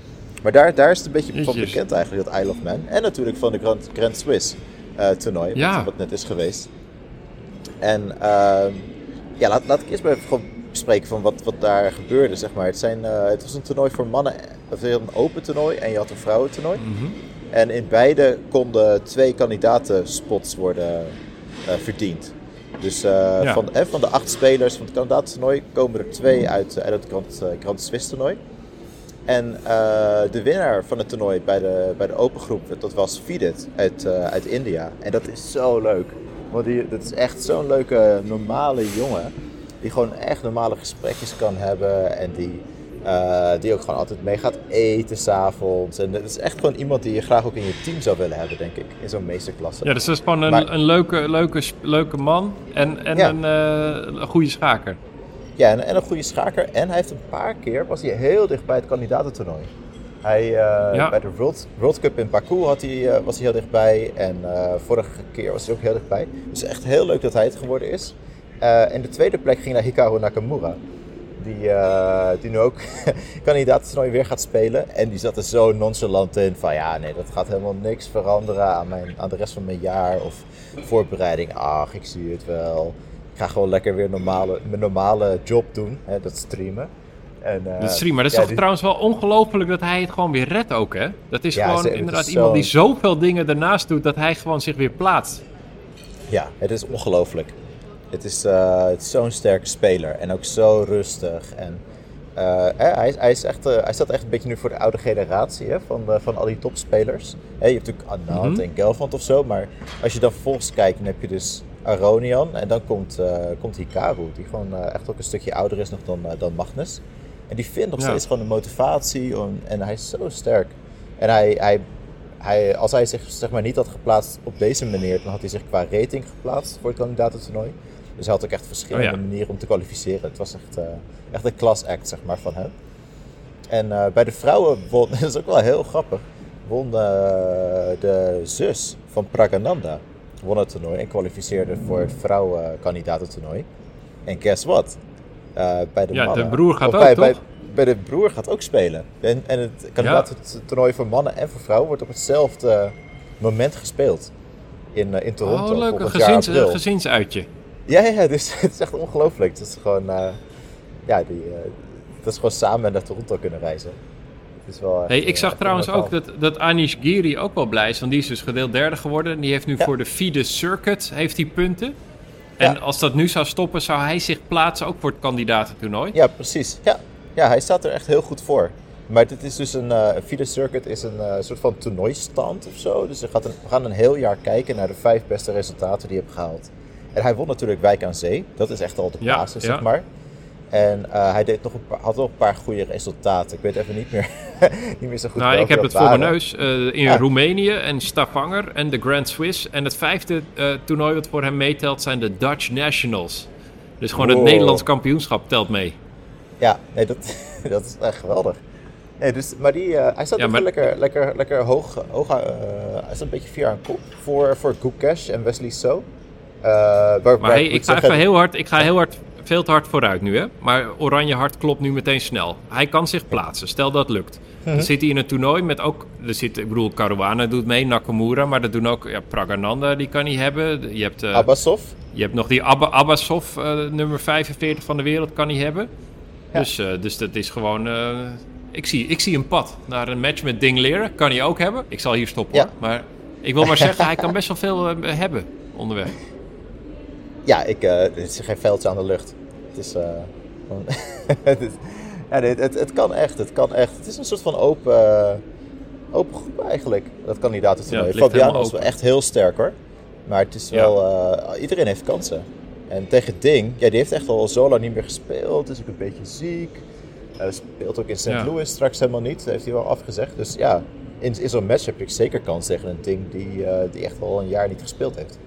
C: Maar daar, daar is het een beetje van bekend eigenlijk, dat Isle of Man. En natuurlijk van de Grand, Grand Swiss uh, toernooi,
A: Ja.
C: wat, wat net is geweest. En uh, ja, laat, laat ik eerst maar even gewoon bespreken van wat, wat daar gebeurde, zeg maar. Het, zijn, het was een toernooi voor mannen, of een open toernooi en je had een vrouwentoernooi.
A: Mhm.
C: En in beide konden twee kandidatenspots worden verdiend. Dus uh,
A: Ja.
C: van, eh, van de acht spelers van het kandidatentoernooi komen er twee uit, uit het Grand, uh, Grand Swiss toernooi. En uh, de winnaar van het toernooi bij de, bij de open groep, dat was Vidit uit, uh, uit India. En dat is zo leuk. Want die, dat is echt zo'n leuke, normale jongen. Die gewoon echt normale gesprekjes kan hebben. En die, uh, die ook gewoon altijd mee gaat eten s'avonds. En dat is echt gewoon iemand die je graag ook in je team zou willen hebben, denk ik. In zo'n meesterklasse.
A: Ja, dus dat is gewoon een,
C: Maar-
A: een leuke, leuke, leuke man en, en
C: Ja.
A: een, eh, een goede schaker.
C: Ja, en, en een goede schaker. En hij heeft een paar keer, was hij heel dicht bij het kandidatentoernooi. Hij, uh,
A: Ja.
C: Bij de World, World Cup in Baku had hij, was hij heel dichtbij. En vorige keer was hij ook heel dichtbij. Dus echt heel leuk dat hij het geworden is. En de tweede plek ging naar Hikaru Nakamura. Die, uh, die nu ook kandidatentoernooi weer gaat spelen. En die zat er zo nonchalant in van ja, nee, dat gaat helemaal niks veranderen aan, mijn, aan de rest van mijn jaar. Of voorbereiding, ach, ik zie het wel. Ik ga gewoon lekker weer normale, mijn normale job doen, hè, dat streamen. En, uh,
A: Dat is stream, maar dat is
C: ja,
A: toch
C: die-
A: trouwens wel ongelooflijk dat hij het gewoon weer redt ook, hè? Dat is
C: Ja,
A: gewoon inderdaad
C: is
A: iemand die zoveel dingen ernaast doet dat hij gewoon zich weer plaatst.
C: Ja, het is ongelooflijk. Het is, uh, het is zo'n sterke speler en ook zo rustig. En, uh, hij, hij, is echt, uh, hij staat echt een beetje nu voor de oude generatie hè, van, uh, van al die topspelers. Je hebt natuurlijk Anand
A: Mhm.
C: en Gelfand of zo, maar als je dan vervolgens kijkt, dan heb je dus Aronian en dan komt, komt Hikaru, die gewoon echt ook een stukje ouder is nog dan, dan Magnus. En die vindt nog
A: Ja.
C: steeds gewoon de motivatie om, en hij is zo sterk. En hij, hij, hij, als hij zich zeg maar, niet had geplaatst op deze manier, dan had hij zich qua rating geplaatst voor het kandidatentoernooi. Dus hij had ook echt verschillende
A: Oh ja.
C: manieren om te kwalificeren. Het was echt, uh, echt een class act zeg maar, van hem. En uh, bij de vrouwen won, dat is ook wel heel grappig, won uh, de zus van Pragananda won het toernooi en kwalificeerde voor het vrouwenkandidatentoernooi. En guess what? Bij de
A: Ja, de
C: mannen,
A: broer gaat ook,
C: bij,
A: toch?
C: Bij, bij de broer gaat ook spelen. En, en het kandidatentoernooi voor mannen en voor vrouwen wordt op hetzelfde moment gespeeld. In, in Toronto
A: oh, leuk, een gezins, gezinsuitje.
C: Ja, ja, ja, dus het is echt ongelooflijk. Het is gewoon, uh, ja, die, uh, dat is gewoon samen naar Toronto kunnen reizen. Is wel echt,
A: Hey, ik zag
C: echt
A: trouwens ook dat, dat Anish Giri ook wel blij is, want die is dus gedeeld derde geworden. Die heeft nu
C: Ja.
A: voor de FIDE Circuit heeft hij punten. En
C: Ja.
A: als dat nu zou stoppen, zou hij zich plaatsen ook voor het kandidatentoernooi.
C: Ja, precies. Ja. ja, hij staat er echt heel goed voor. Maar dit is dus een, uh, FIDE Circuit is een uh, soort van toernooistand of zo. Dus we gaan, een, we gaan een heel jaar kijken naar de vijf beste resultaten die je hebt gehaald. En hij won natuurlijk Wijk aan Zee. Dat is echt al de
A: Ja,
C: basis,
A: ja.
C: zeg maar. En eh, hij deed nog een paar, had nog een paar goede resultaten. Ik weet even niet meer, niet meer zo goed
A: Nou, ik heb het voor mijn neus. eh, in
C: Ja.
A: Roemenië en Stavanger en de Grand Swiss. En het vijfde eh, toernooi wat voor hem meetelt zijn de Dutch Nationals. Dus gewoon het. Nederlands kampioenschap telt mee.
C: Ja, nee, dat, dat is echt geweldig. Nee, dus, maar die, hij staat
A: Ja, maar-
C: lekker, lekker, lekker hoog. hoog hij staat een beetje vier aan kop voor, voor Gukesh en Wesley So. Eh, waar,
A: Maar
C: waar
A: hey, ik ga
C: zeggen-
A: even heel hard, ik ga heel hard, veel te hard vooruit nu, hè. Maar Oranje Hart klopt nu meteen snel. Hij kan zich plaatsen, stel dat lukt.
C: Mhm.
A: Dan zit hij in een toernooi met ook, er zit, ik bedoel, Caruana doet mee, Nakamura, maar dat doen ook, ja, Pragananda, die kan hij hebben. Je hebt, eh,
C: Abbasov.
A: je hebt nog die Abba, Abbasov, eh, nummer 45 van de wereld, kan hij hebben.
C: Ja.
A: Dus, dus dat is gewoon, ik, zie, ik zie een pad naar een match met Ding Leren, kan hij ook hebben. Ik zal hier stoppen
C: Ja.
A: hoor, maar ik wil maar zeggen, hij kan best wel veel hebben onderweg.
C: Ja, ik, eh er is geen veldje aan de lucht. Het is, eh, ja, het, het kan echt, het kan echt. Het is een soort van open, eh, open groep eigenlijk, dat kandidatentoernooi.
A: Ja,
C: Fabiano is wel echt heel sterk hoor. Maar het is
A: Ja.
C: wel, iedereen heeft kansen. En tegen Ding, ja, die heeft echt al zo lang niet meer gespeeld. Is ook een beetje ziek. Hij speelt ook in St.
A: Ja.
C: Louis straks helemaal niet. Dat heeft hij wel afgezegd. Dus ja, in, in zo'n match heb ik zeker kans tegen een Ding die, die echt al een jaar niet gespeeld heeft.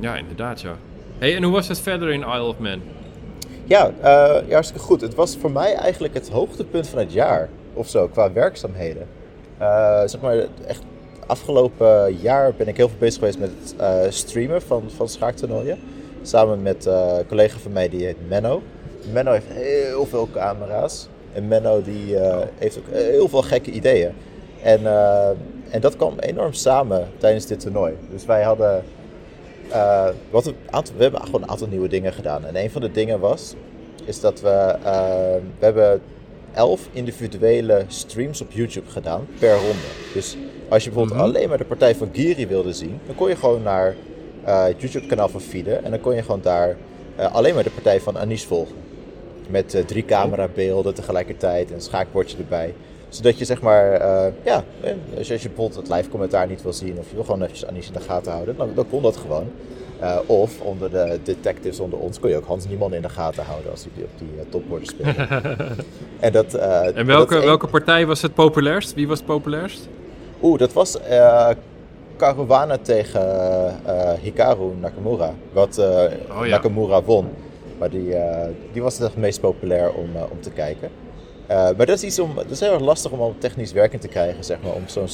A: Ja, inderdaad, ja. Hey, en hoe was het verder in Isle of Man?
C: Ja, ja, hartstikke goed. Het was voor mij eigenlijk het hoogtepunt van het jaar of zo, qua werkzaamheden. Eh, zeg maar, echt afgelopen jaar ben ik heel veel bezig geweest met het eh, streamen van, van schaaktoernooien. Samen met een collega van mij die heet Menno. Menno heeft heel veel camera's. En Menno die heeft ook heel veel gekke ideeën. En, en dat kwam enorm samen tijdens dit toernooi. Dus wij hadden eh, wat een aantal, we hebben gewoon een aantal nieuwe dingen gedaan. En een van de dingen was, is dat we, eh, we hebben elf individuele streams op YouTube gedaan per ronde. Dus als je bijvoorbeeld
A: Mhm.
C: alleen maar de partij van Giri wilde zien, dan kon je gewoon naar eh, het YouTube kanaal van Fide en dan kon je gewoon daar alleen maar de partij van Anish volgen. Met drie camerabeelden tegelijkertijd en een schaakbordje erbij. Zodat je zeg maar, eh, ja, eh, als je, als je bijvoorbeeld het live commentaar niet wil zien of je wil gewoon even Anish in de gaten houden, dan, dan kon dat gewoon. Eh, of onder de detectives onder ons kon je ook Hans Niemann in de gaten houden als hij op die eh, topborden speelde. en dat,
A: En
C: dat
A: welke, welke partij was het populairst? Wie was het populairst?
C: Oeh, dat was Caruana tegen Hikaru Nakamura. Wat
A: Oh ja.
C: Nakamura won. Maar die, die was het meest populair om, om te kijken. Eh, maar dat is, iets om, dat is heel erg lastig om al technisch werking te krijgen, zeg maar, om zo'n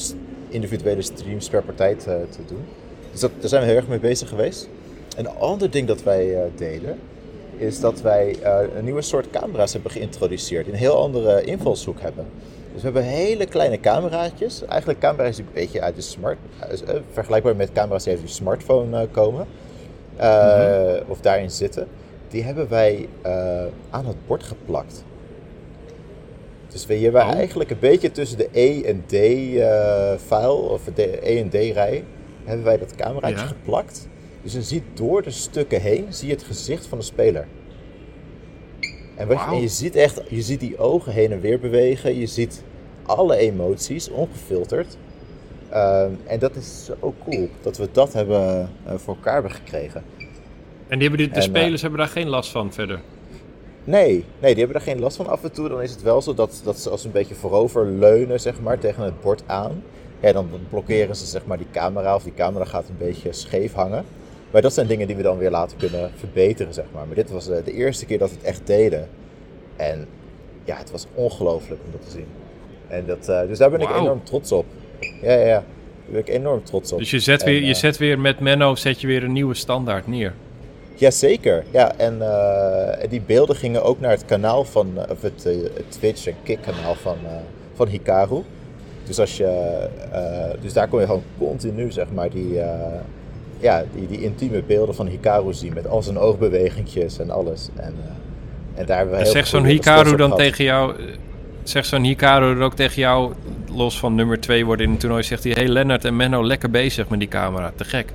C: individuele streams per partij te, te doen. Dus dat, daar zijn we heel erg mee bezig geweest. Een ander ding dat wij eh, deden, is dat wij eh, een nieuwe soort camera's hebben geïntroduceerd. Die een heel andere invalshoek hebben. Dus we hebben hele kleine cameraatjes. Eigenlijk camera's die een beetje uit de smart... vergelijkbaar met camera's die uit je smartphone komen. eh, Of daarin zitten. Die hebben wij aan het bord geplakt. Dus we hebben
A: Oh.
C: eigenlijk een beetje tussen de E en D eh, file, of de E en D rij, hebben wij dat cameraatje
A: Ja.
C: geplakt. Dus je ziet door de stukken heen, zie je het gezicht van de speler. En, wat je,
A: Wauw.
C: en je ziet echt, je ziet die ogen heen en weer bewegen. Je ziet alle emoties, ongefilterd. Ehm, en dat is zo cool, dat we dat hebben, eh, voor elkaar hebben gekregen.
A: En die hebben die, de
C: En, eh,
A: spelers hebben daar geen last van verder.
C: Nee, nee, die hebben er geen last van. Af en toe dan is het wel zo dat, dat ze als ze een beetje voorover leunen, zeg maar, tegen het bord aan. Ja, dan blokkeren ze zeg maar die camera of die camera gaat een beetje scheef hangen. Maar dat zijn dingen die we dan weer later kunnen verbeteren, zeg maar. Maar dit was eh, de eerste keer dat we het echt deden. En ja, het was ongelooflijk om dat te zien. En dat, eh, dus daar ben ik enorm trots op. Ja, ja, ja. Daar ben ik enorm trots op.
A: Dus je zet,
C: En,
A: weer, je
C: eh,
A: zet weer met Menno zet je weer een nieuwe standaard neer.
C: Jazeker, ja. En eh, die beelden gingen ook naar het kanaal van, eh, of het, het Twitch en Kick kanaal van, van Hikaru. Dus, als je, dus daar kon je gewoon continu, zeg maar, die, ja, die, die intieme beelden van Hikaru zien. Met al zijn oogbewegingjes en alles. En, en daar hebben we
A: En zegt zo'n Hikaru dan tegen jou... Zegt zo'n Hikaru ook tegen jou, los van nummer 2 worden in het toernooi, zegt hij... Hey Lennart en Menno, lekker bezig met die camera. Te gek.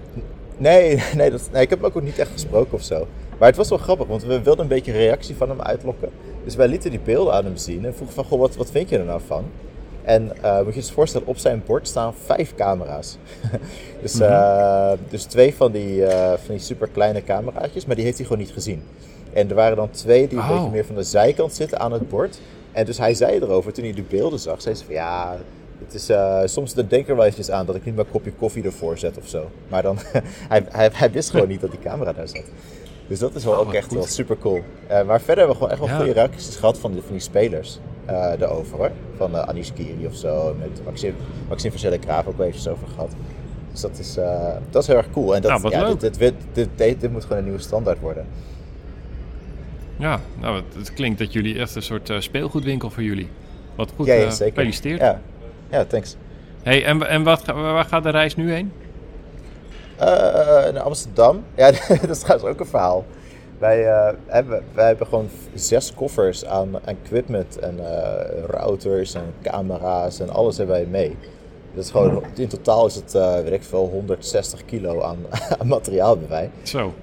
C: Nee, nee, dat, nee, ik heb hem ook niet echt gesproken of zo. Maar het was wel grappig, want we wilden een beetje reactie van hem uitlokken. Dus wij lieten die beelden aan hem zien en vroegen van, goh, wat, wat vind je er nou van? En uh, moet je je voorstellen, op zijn bord staan vijf camera's. dus,
B: Mhm.
C: uh, dus twee van die, uh, van die super kleine cameraatjes, maar die heeft hij gewoon niet gezien. En er waren dan twee die een beetje meer van de zijkant zitten aan het bord. En dus hij zei erover, toen hij de beelden zag, zei ze van ja, het is, uh, soms dan denk ik er wel aan dat ik niet mijn kopje koffie ervoor zet of zo. Maar dan, hij, hij, hij wist gewoon niet dat die camera daar zat. Dus dat is wel
A: Oh,
C: ook echt
A: goed.
C: wel super cool. Uh, maar verder hebben we gewoon echt wel
A: Ja.
C: goede reacties gehad van, die- van die spelers uh, erover hoor. Van uh, Anish Kiri of zo, met Maxime, Maxime van Zellekraaf ook wel eventjes over gehad. Dus dat is, uh, dat is heel erg cool. En dat,
A: Nou,
C: ja, dit, dit, dit, dit, moet gewoon een nieuwe standaard worden.
A: Ja, nou, het, het klinkt dat jullie echt een soort eh, speelgoedwinkel voor jullie. Wat goed,
C: ja, ja,
A: eh,
C: zeker.
A: gefeliciteerd.
C: Ja, ja thanks.
A: Hey, en en wat, waar gaat de reis nu heen?
C: Uh, naar Amsterdam. Ja, dat is trouwens ook een verhaal. Wij, uh, hebben, wij hebben gewoon zes koffers aan, aan equipment en uh, routers en camera's en alles hebben wij mee. Dus gewoon, in totaal is het, weet ik veel, 160 kilo aan, aan materiaal hebben wij.
A: Zo.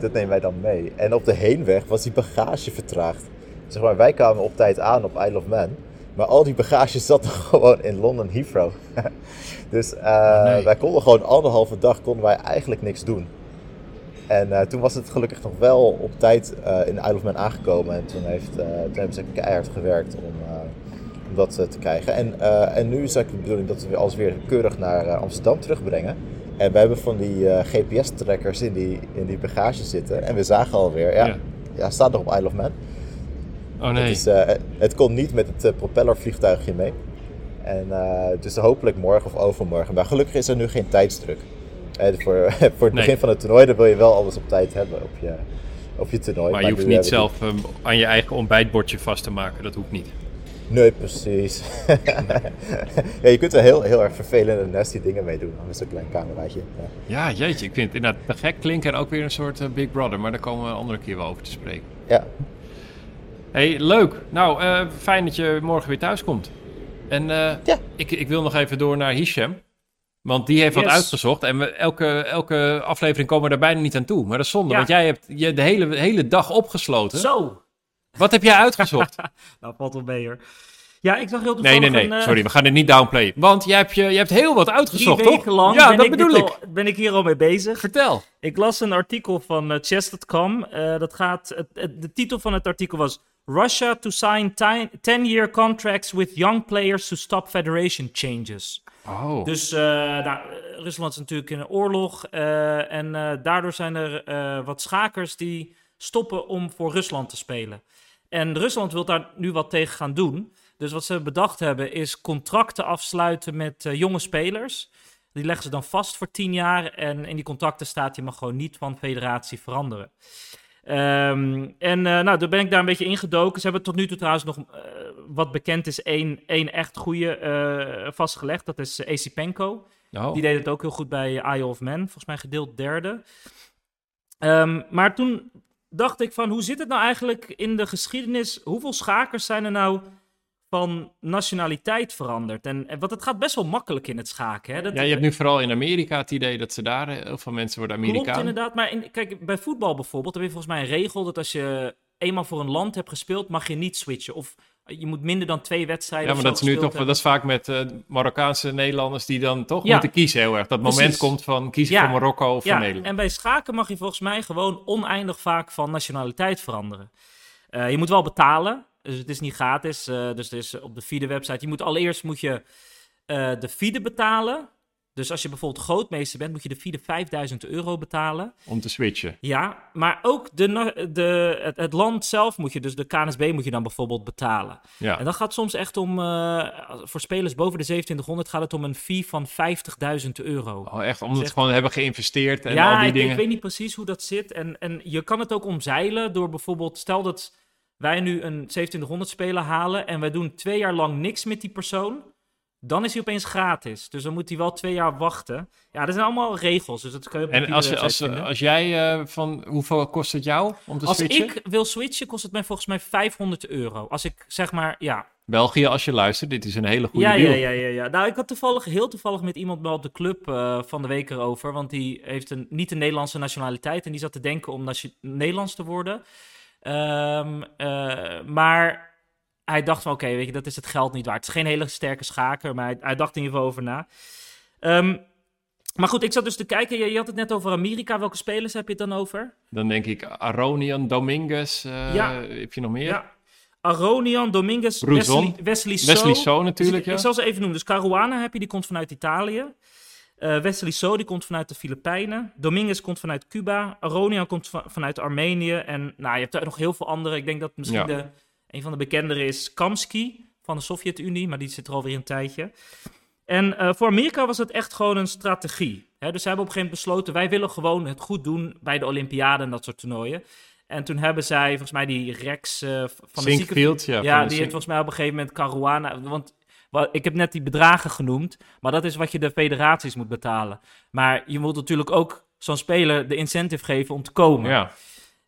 C: Dat nemen wij dan mee. En op de heenweg was die bagage vertraagd. Zeg maar, wij kwamen op tijd aan op Isle of Man. Maar al die bagage zat nog gewoon in London Heathrow. dus uh,
A: nee.
C: wij konden gewoon anderhalve dag konden wij eigenlijk niks doen. En uh, toen was het gelukkig nog wel op tijd uh, in Isle of Man aangekomen. En toen, heeft, toen hebben ze keihard gewerkt om, om dat te krijgen. En, en nu is eigenlijk de bedoeling dat we alles weer keurig naar Amsterdam terugbrengen. En we hebben van die GPS-trackers in die, in die bagage zitten. En we zagen alweer, ja,
A: Ja.
C: ja. staat nog op Isle of Man.
A: Oh nee.
C: Het, is, uh, het kon niet met het uh, propellervliegtuigje mee. En uh, dus hopelijk morgen of overmorgen. Maar gelukkig is er nu geen tijdsdruk. Voor, voor het
A: Nee.
C: begin van het toernooi dan wil je wel alles op tijd hebben op je, op je toernooi.
A: maar je hoeft niet zelf um, aan je eigen ontbijtbordje vast te maken. Dat hoeft niet.
C: Nee, precies. ja, je kunt er heel, heel erg vervelende nasty dingen mee doen. Met zo'n klein cameraatje. Ja.
A: Ja, jeetje. Ik vind het inderdaad te gek klinken en ook weer een soort eh, Big Brother. Maar daar komen we een andere keer wel over te spreken.
C: ja.
A: Hey, leuk. Nou, eh, fijn dat je morgen weer thuis komt. En eh,
C: Ja.
A: ik, ik wil nog even door naar Hisham. Want die heeft wat uitgezocht. En we, elke, elke aflevering komen we daar bijna niet aan toe. Maar dat is zonde,
B: Ja.
A: want jij hebt je de hele, hele dag opgesloten.
B: Zo!
A: Wat heb jij uitgezocht?
B: Nou, valt wel mee hoor. Ja, ik zag heel
A: nee,
B: toevallig
A: nee, nee.
B: een, eh,
A: Sorry, we gaan dit niet downplayen. Want jij hebt, je, je hebt heel wat
B: Drie
A: uitgezocht,
B: weken
A: toch?
B: lang
A: ja,
B: ben,
A: dat
B: ik
A: bedoel ik.
B: al- ben ik hier al mee bezig.
A: Vertel.
B: Ik las een artikel van eh, chess.com. Eh, dat gaat, het, het- de titel van het artikel was... Russia to sign 10-year contracts with young players to stop federation changes.
A: Oh.
B: Dus eh, nou, Rusland is natuurlijk in een oorlog. eh, en eh, daardoor zijn er wat schakers die stoppen om voor Rusland te spelen. En Rusland wil daar nu wat tegen gaan doen. Dus wat ze bedacht hebben is contracten afsluiten met jonge spelers. Die leggen ze dan vast voor tien jaar. En in die contracten staat je mag gewoon niet van federatie veranderen. Ehm, en eh, nou, daar ben ik daar een beetje ingedoken. Ze hebben tot nu toe trouwens nog, eh, wat bekend is, één, één echt goede eh, vastgelegd. Dat is AC Penko.
A: Oh.
B: Die deed het ook heel goed bij Isle of Man. Volgens mij gedeeld derde. Ehm, maar toen dacht ik van, hoe zit het nou eigenlijk in de geschiedenis? Hoeveel schakers zijn er nou van nationaliteit veranderd? En, en want het gaat best wel makkelijk in het schaken. Hè? Dat,
A: Ja, je hebt nu vooral in Amerika het idee dat ze daar eh, heel veel mensen worden
B: Klopt
A: Amerikaan.
B: inderdaad, maar in, kijk, bij voetbal bijvoorbeeld heb je volgens mij een regel dat als je eenmaal voor een land hebt gespeeld, mag je niet switchen. Of je moet minder dan twee wedstrijden
A: Ja, maar dat is nu toch, dat is vaak met eh, Marokkaanse Nederlanders die dan toch
B: Ja.
A: moeten kiezen heel erg. Dat moment komt van kiezen
B: Ja.
A: voor Marokko of
B: Ja,
A: voor Nederland.
B: en bij schaken mag je volgens mij gewoon oneindig vaak van nationaliteit veranderen. Eh, je moet wel betalen, dus het is niet gratis. eh, dus er is op de FIDE-website. Je moet allereerst moet je eh, de FIDE betalen. Dus als je bijvoorbeeld grootmeester bent, moet je de FIDE 5000 euro betalen.
A: Om te switchen.
B: Ja, maar ook de, de, het, het land zelf moet je, dus de KNSB moet je dan bijvoorbeeld betalen.
A: Ja.
B: En dat gaat soms echt om, eh, voor spelers boven de 2700 gaat het om een fee van 50.000 euro.
A: Oh, echt, omdat
B: Zeg-
A: ze gewoon hebben geïnvesteerd en
B: ja,
A: al die
B: ik,
A: dingen.
B: ik weet niet precies hoe dat zit. En, en je kan het ook omzeilen door bijvoorbeeld, stel dat wij nu een 2700 speler halen en wij doen twee jaar lang niks met die persoon. Dan is hij opeens gratis. Dus dan moet hij wel twee jaar wachten. Ja, dat zijn allemaal regels. Dus dat kun je
A: En als, als, als jij eh, van, hoeveel kost het jou om te
B: Als
A: switchen?
B: ik wil switchen, kost het mij volgens mij 500 euro. Als ik zeg maar, ja.
A: België, als je luistert, dit is een hele goede
B: Ja,
A: deal.
B: ja, ja, ja, ja. Nou, ik had toevallig, heel toevallig met iemand wel op de club eh, van de week erover. Want die heeft een, niet een Nederlandse nationaliteit. En die zat te denken om Nederlands te worden. Ehm, eh, maar hij dacht van, oké, weet je, dat is het geld niet waard. Het is geen hele sterke schaker, maar hij, hij dacht in ieder geval over na. Ehm, maar goed, ik zat dus te kijken. Je, je, had het net over Amerika. Welke spelers heb je het dan over?
A: Dan denk ik Aronian, Dominguez. Uh, ja. Heb je nog meer?
B: Ja. Aronian, Dominguez, Wesley, Wesley So.
A: Wesley So natuurlijk,
B: dus, Ik zal ze even noemen. Dus Caruana heb je, die komt vanuit Italië. Uh, Wesley So, die komt vanuit de Filipijnen. Dominguez komt vanuit Cuba. Aronian komt vanuit Armenië. En nou, je hebt er nog heel veel andere. Ik denk dat misschien de, een van de bekendere is Kamsky van de Sovjet-Unie. Maar die zit er alweer een tijdje. En uh, voor Amerika was het echt gewoon een strategie. Hè? Dus ze hebben op een gegeven moment besloten, wij willen gewoon het goed doen bij de Olympiade en dat soort toernooien. En toen hebben zij, volgens mij, die Rex uh, van
A: de Sinkfield,
B: ja. Ja, die heeft volgens mij op een gegeven moment Caruana... Want ik heb net die bedragen genoemd, maar dat is wat je de federaties moet betalen. Maar je moet natuurlijk ook zo'n speler de incentive geven om te komen.
A: Ja.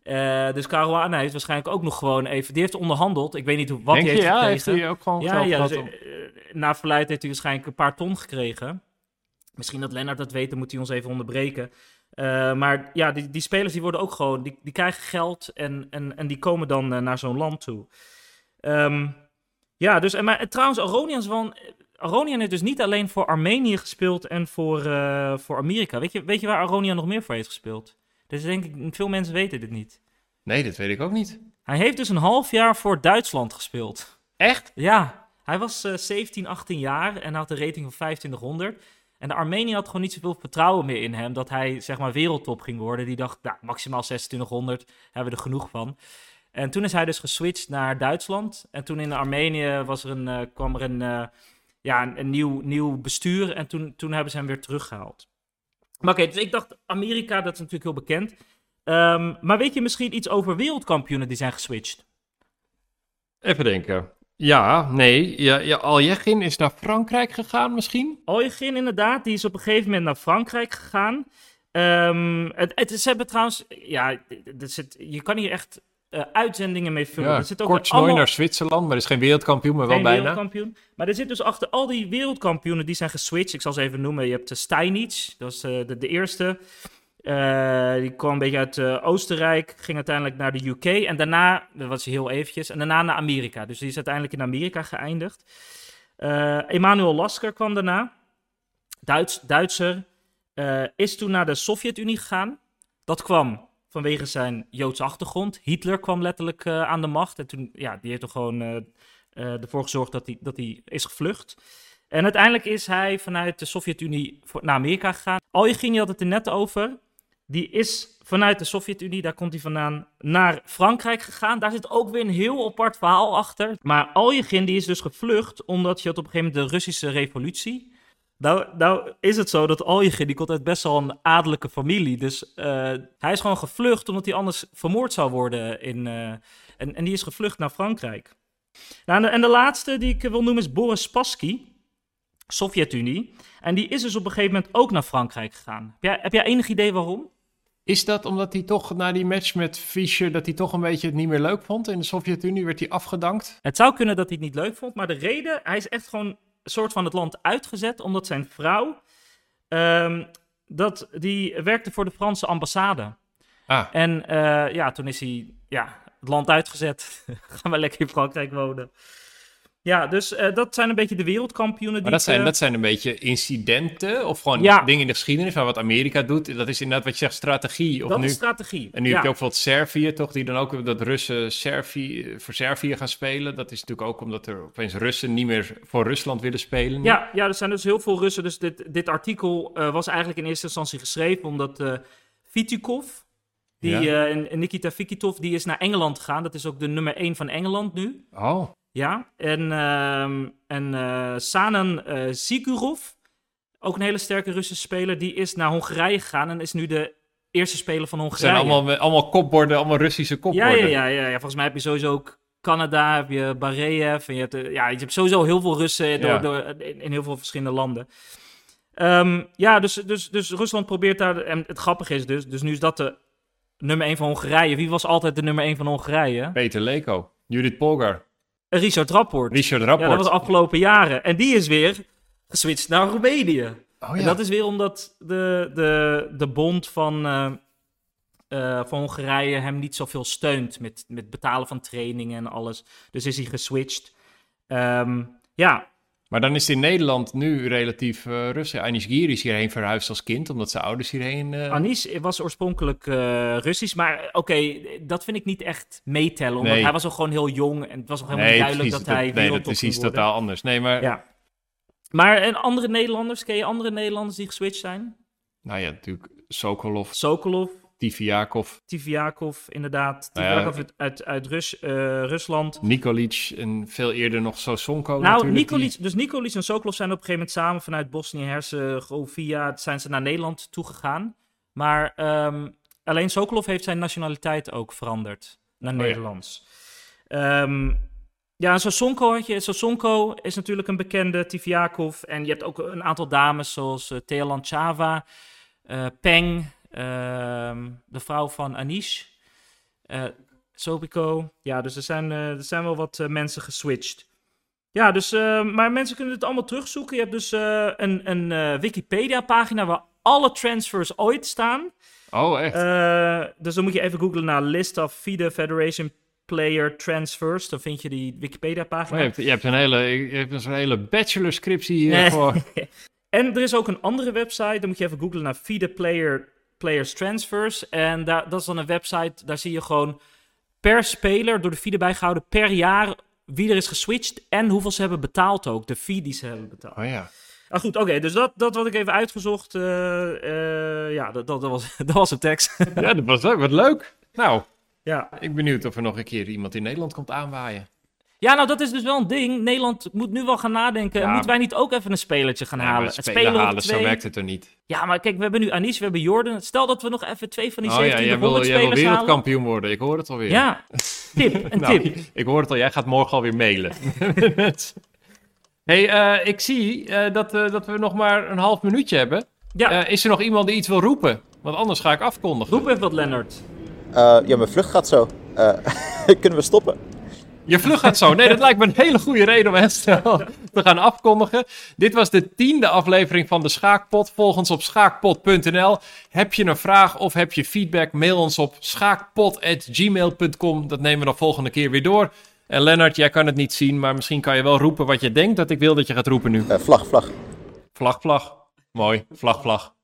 B: Uh, dus Caruana heeft waarschijnlijk ook nog gewoon even... Die heeft onderhandeld. Ik weet niet hoe, wat
A: hij
B: heeft
A: je,
B: ja,
A: heeft hij ook gewoon
B: ja, ja, dus, Na verluid heeft hij waarschijnlijk een paar ton gekregen. Misschien dat Lennart dat weet, dan moet hij ons even onderbreken. Uh, maar ja, die, die, spelers die worden ook gewoon... Die, die krijgen geld en, en, en die komen dan uh, naar zo'n land toe. Um, ja, dus... Maar, trouwens, Aronian van... Aronian heeft dus niet alleen voor Armenië gespeeld en voor, voor Amerika. Weet je, weet je waar Aronian nog meer voor heeft gespeeld? Dus denk ik, veel mensen weten dit niet.
A: Nee, dat weet ik ook niet.
B: Hij heeft dus een half jaar voor Duitsland gespeeld.
A: Echt?
B: Ja. Hij was uh, 17, 18 jaar en had een rating van 2500. En de Armenië had gewoon niet zoveel vertrouwen meer in hem dat hij zeg maar wereldtop ging worden. Die dacht, nou, maximaal 2600 hebben we er genoeg van. En toen is hij dus geswitcht naar Duitsland. En toen in Armenië was er een, uh, kwam er een, uh, ja, een, een, nieuw, nieuw bestuur. En toen, toen hebben ze hem weer teruggehaald. Maar oké, dus ik dacht Amerika, dat is natuurlijk heel bekend. Um, maar weet je misschien iets over wereldkampioenen die zijn geswitcht?
A: Even denken. Ja, nee. Ja, ja, Aljechin is naar Frankrijk gegaan misschien?
B: Aljechin inderdaad, die is op een gegeven moment naar Frankrijk gegaan. Um, het, het, ze hebben trouwens, ja, het, je kan hier echt uh, uitzendingen mee vullen.
A: Ja,
B: er zit ook
A: kort allemaal... naar Zwitserland, maar is geen wereldkampioen, maar wel
B: geen
A: bijna.
B: wereldkampioen. Maar er zit dus achter al die wereldkampioenen die zijn geswitcht. Ik zal ze even noemen. Je hebt de Steinitz, dat is uh, de, de, eerste. Die kwam een beetje uit Oostenrijk, ging uiteindelijk naar de UK. En daarna, dat was heel eventjes, en daarna naar Amerika. Dus die is uiteindelijk in Amerika geëindigd. Emanuel Lasker kwam daarna. Duits, Duitser. is toen naar de Sovjet-Unie gegaan. Dat kwam vanwege zijn Joodse achtergrond. Hitler kwam letterlijk uh, aan de macht. En toen, ja, die heeft er gewoon uh, ervoor gezorgd dat hij, dat hij is gevlucht. En uiteindelijk is hij vanuit de Sovjet-Unie naar Amerika gegaan. Aljegin, je had het er net over. Die is vanuit de Sovjet-Unie, daar komt hij vandaan, naar Frankrijk gegaan. Daar zit ook weer een heel apart verhaal achter. Maar Aljegin, die is dus gevlucht omdat je had op een gegeven moment de Russische revolutie. Nou, nou is het zo dat Aljegin, die komt uit best wel een adellijke familie. Dus uh, hij is gewoon gevlucht omdat hij anders vermoord zou worden. In, uh, en, en die is gevlucht naar Frankrijk. Nou, en, de, en de laatste die ik wil noemen is Boris Spassky, Sovjet-Unie. En die is dus op een gegeven moment ook naar Frankrijk gegaan. Heb jij, heb jij enig idee waarom?
A: Is dat omdat hij toch na die match met Fischer, dat hij toch een beetje het niet meer leuk vond? In de Sovjet-Unie werd hij afgedankt?
B: Het zou kunnen dat hij het niet leuk vond, maar de reden, hij is echt gewoon soort van het land uitgezet, omdat zijn vrouw, um, dat, die werkte voor de Franse ambassade.
A: Ah.
B: En uh, ja, toen is hij ja, het land uitgezet. Gaan we lekker in Frankrijk wonen. Ja, dus uh, dat zijn een beetje de wereldkampioenen. Die
A: maar dat zijn, uh, dat zijn een beetje incidenten of gewoon ja. dingen in de geschiedenis van wat Amerika doet. Dat is inderdaad wat je zegt, strategie. Of
B: dat
A: nu,
B: is strategie.
A: En nu
B: ja.
A: heb je ook bijvoorbeeld Servië, toch, die dan ook dat Russen Servië, voor Servië gaan spelen. Dat is natuurlijk ook omdat er opeens Russen niet meer voor Rusland willen spelen.
B: Ja, ja er zijn dus heel veel Russen. Dus dit, dit artikel uh, was eigenlijk in eerste instantie geschreven omdat Vitikov, die, ja. Nikita Vikitov, die is naar Engeland gegaan. Dat is ook de nummer 1 van Engeland nu.
A: Oh.
B: Ja, en, uh, en Sanan uh, Sigurov, ook een hele sterke Russische speler, die is naar Hongarije gegaan en is nu de eerste speler van Hongarije.
A: Het zijn allemaal, allemaal kopborden, allemaal Russische kopborden.
B: Ja, ja, ja, ja, ja. volgens mij heb je sowieso ook Canada, heb je Bareev, en je hebt, ja, je hebt sowieso heel veel Russen door, ja. door, in, in, heel veel verschillende landen. Um, ja, dus, dus, dus Rusland probeert daar, en het grappige is dus, dus nu is dat de nummer 1 van Hongarije. Wie was altijd de nummer 1 van Hongarije?
A: Peter Leko, Judith Polgar.
B: Richard Rapport.
A: Richard Rapport.
B: Ja, dat was afgelopen jaren. En die is weer geswitcht naar Roemenië.
A: Oh, ja.
B: En dat is weer omdat de, de, de bond van, uh, eh, van Hongarije hem niet zoveel steunt met, met betalen van trainingen en alles. Dus is hij geswitcht. Ehm, ja,
A: Maar dan is het in Nederland nu relatief eh, rustig. Anish Giri is hierheen verhuisd als kind, omdat zijn ouders hierheen... eh,
B: Anis was oorspronkelijk eh, Russisch, maar oké, dat vind ik niet echt meetellen. Omdat
A: Nee.
B: hij was nog gewoon heel jong en het was nog helemaal niet duidelijk
A: precies,
B: dat hij
A: nee, dat is iets totaal anders. Nee, maar
B: Ja. Maar en andere Nederlanders, ken je andere Nederlanders die geswitcht zijn?
A: nou ja, natuurlijk Sokolov,
B: Sokolov,
A: Tiviakov,
B: Tiviakov, inderdaad.
A: Nou ja,
B: Tiviakov uit, uit, Rus, eh, Rusland.
A: Nikolic en veel eerder nog Sosonko
B: Nou. Nikolic, dus Nikolic en Sokolov zijn op een gegeven moment samen vanuit Bosnië-Herzegovina zijn ze naar Nederland toegegaan. Maar ehm, alleen Sokolov heeft zijn nationaliteit ook veranderd naar
A: Oh ja.
B: Nederlands. Ehm, ja, en Sosonko had je. Sosonko is natuurlijk een bekende, Tiviakov. En je hebt ook een aantal dames zoals uh, Tealan Chava, eh, Peng, de vrouw van Anish, eh Sobiko. Ja, dus er zijn, eh, er zijn wel wat eh, mensen geswitcht. Ja, dus, maar mensen kunnen het allemaal terugzoeken. Je hebt dus een, een Wikipedia-pagina waar alle transfers ooit staan.
A: Oh, echt?
B: Dus dan moet je even googlen naar List of FIDE Federation Player Transfers. Dan vind je die Wikipedia-pagina.
A: Oh, je, hebt, je hebt een hele, je hebt een hele bachelorscriptie hier voor.
B: En er is ook een andere website. Dan moet je even googlen naar FIDE Player, Players Transfers. En daar, dat is dan een website. Daar zie je gewoon per speler door de FIDE bijgehouden per jaar wie er is geswitcht en hoeveel ze hebben betaald ook. De fee die ze hebben betaald.
A: Oh ja.
B: Ah, goed, oké. dus dat, dat had ik even uitgezocht. eh, eh, ja, dat, dat, dat, was, dat was de tekst.
A: Ja, dat was leuk. Wat leuk. Nou,
B: ja.
A: ik ben benieuwd of er nog een keer iemand in Nederland komt aanwaaien.
B: Ja, nou dat is dus wel een ding. Nederland moet nu wel gaan nadenken.
A: Ja.
B: Moeten wij niet ook even een spelertje gaan halen?
A: maar
B: Het
A: spelen
B: spelen op
A: halen, zo werkt het er niet.
B: Ja, maar kijk, we hebben nu Anis, we hebben Jordan. Stel dat we nog even twee van die
A: Oh ja,
B: 17
A: jij wil, jij wil
B: halen.
A: wereldkampioen worden. Ik hoor het alweer.
B: Ja, tip, een
A: Nou,
B: tip.
A: ik hoor het al. Jij gaat morgen alweer mailen. hey, eh, ik zie eh, dat, eh, dat we nog maar een half minuutje hebben.
B: Ja,
A: Eh, is er nog iemand die iets wil roepen? Want anders ga ik afkondigen.
B: roep even wat, Lennart.
C: Eh, ja, mijn vlucht gaat zo. Eh, kunnen we stoppen?
A: Je vlucht gaat zo. Nee, dat lijkt me een hele goede reden om Estelle te gaan afkondigen. Dit was de tiende aflevering van de Schaakpot. Volg ons op schaakpot.nl. Heb je een vraag of heb je feedback? Mail ons op schaakpot.gmail.com. Dat nemen we dan volgende keer weer door. En Lennart, jij kan het niet zien, maar misschien kan je wel roepen wat je denkt dat ik wil dat je gaat roepen nu.
C: Eh, vlag, vlag.
A: Vlag, vlag. Mooi, vlag, vlag.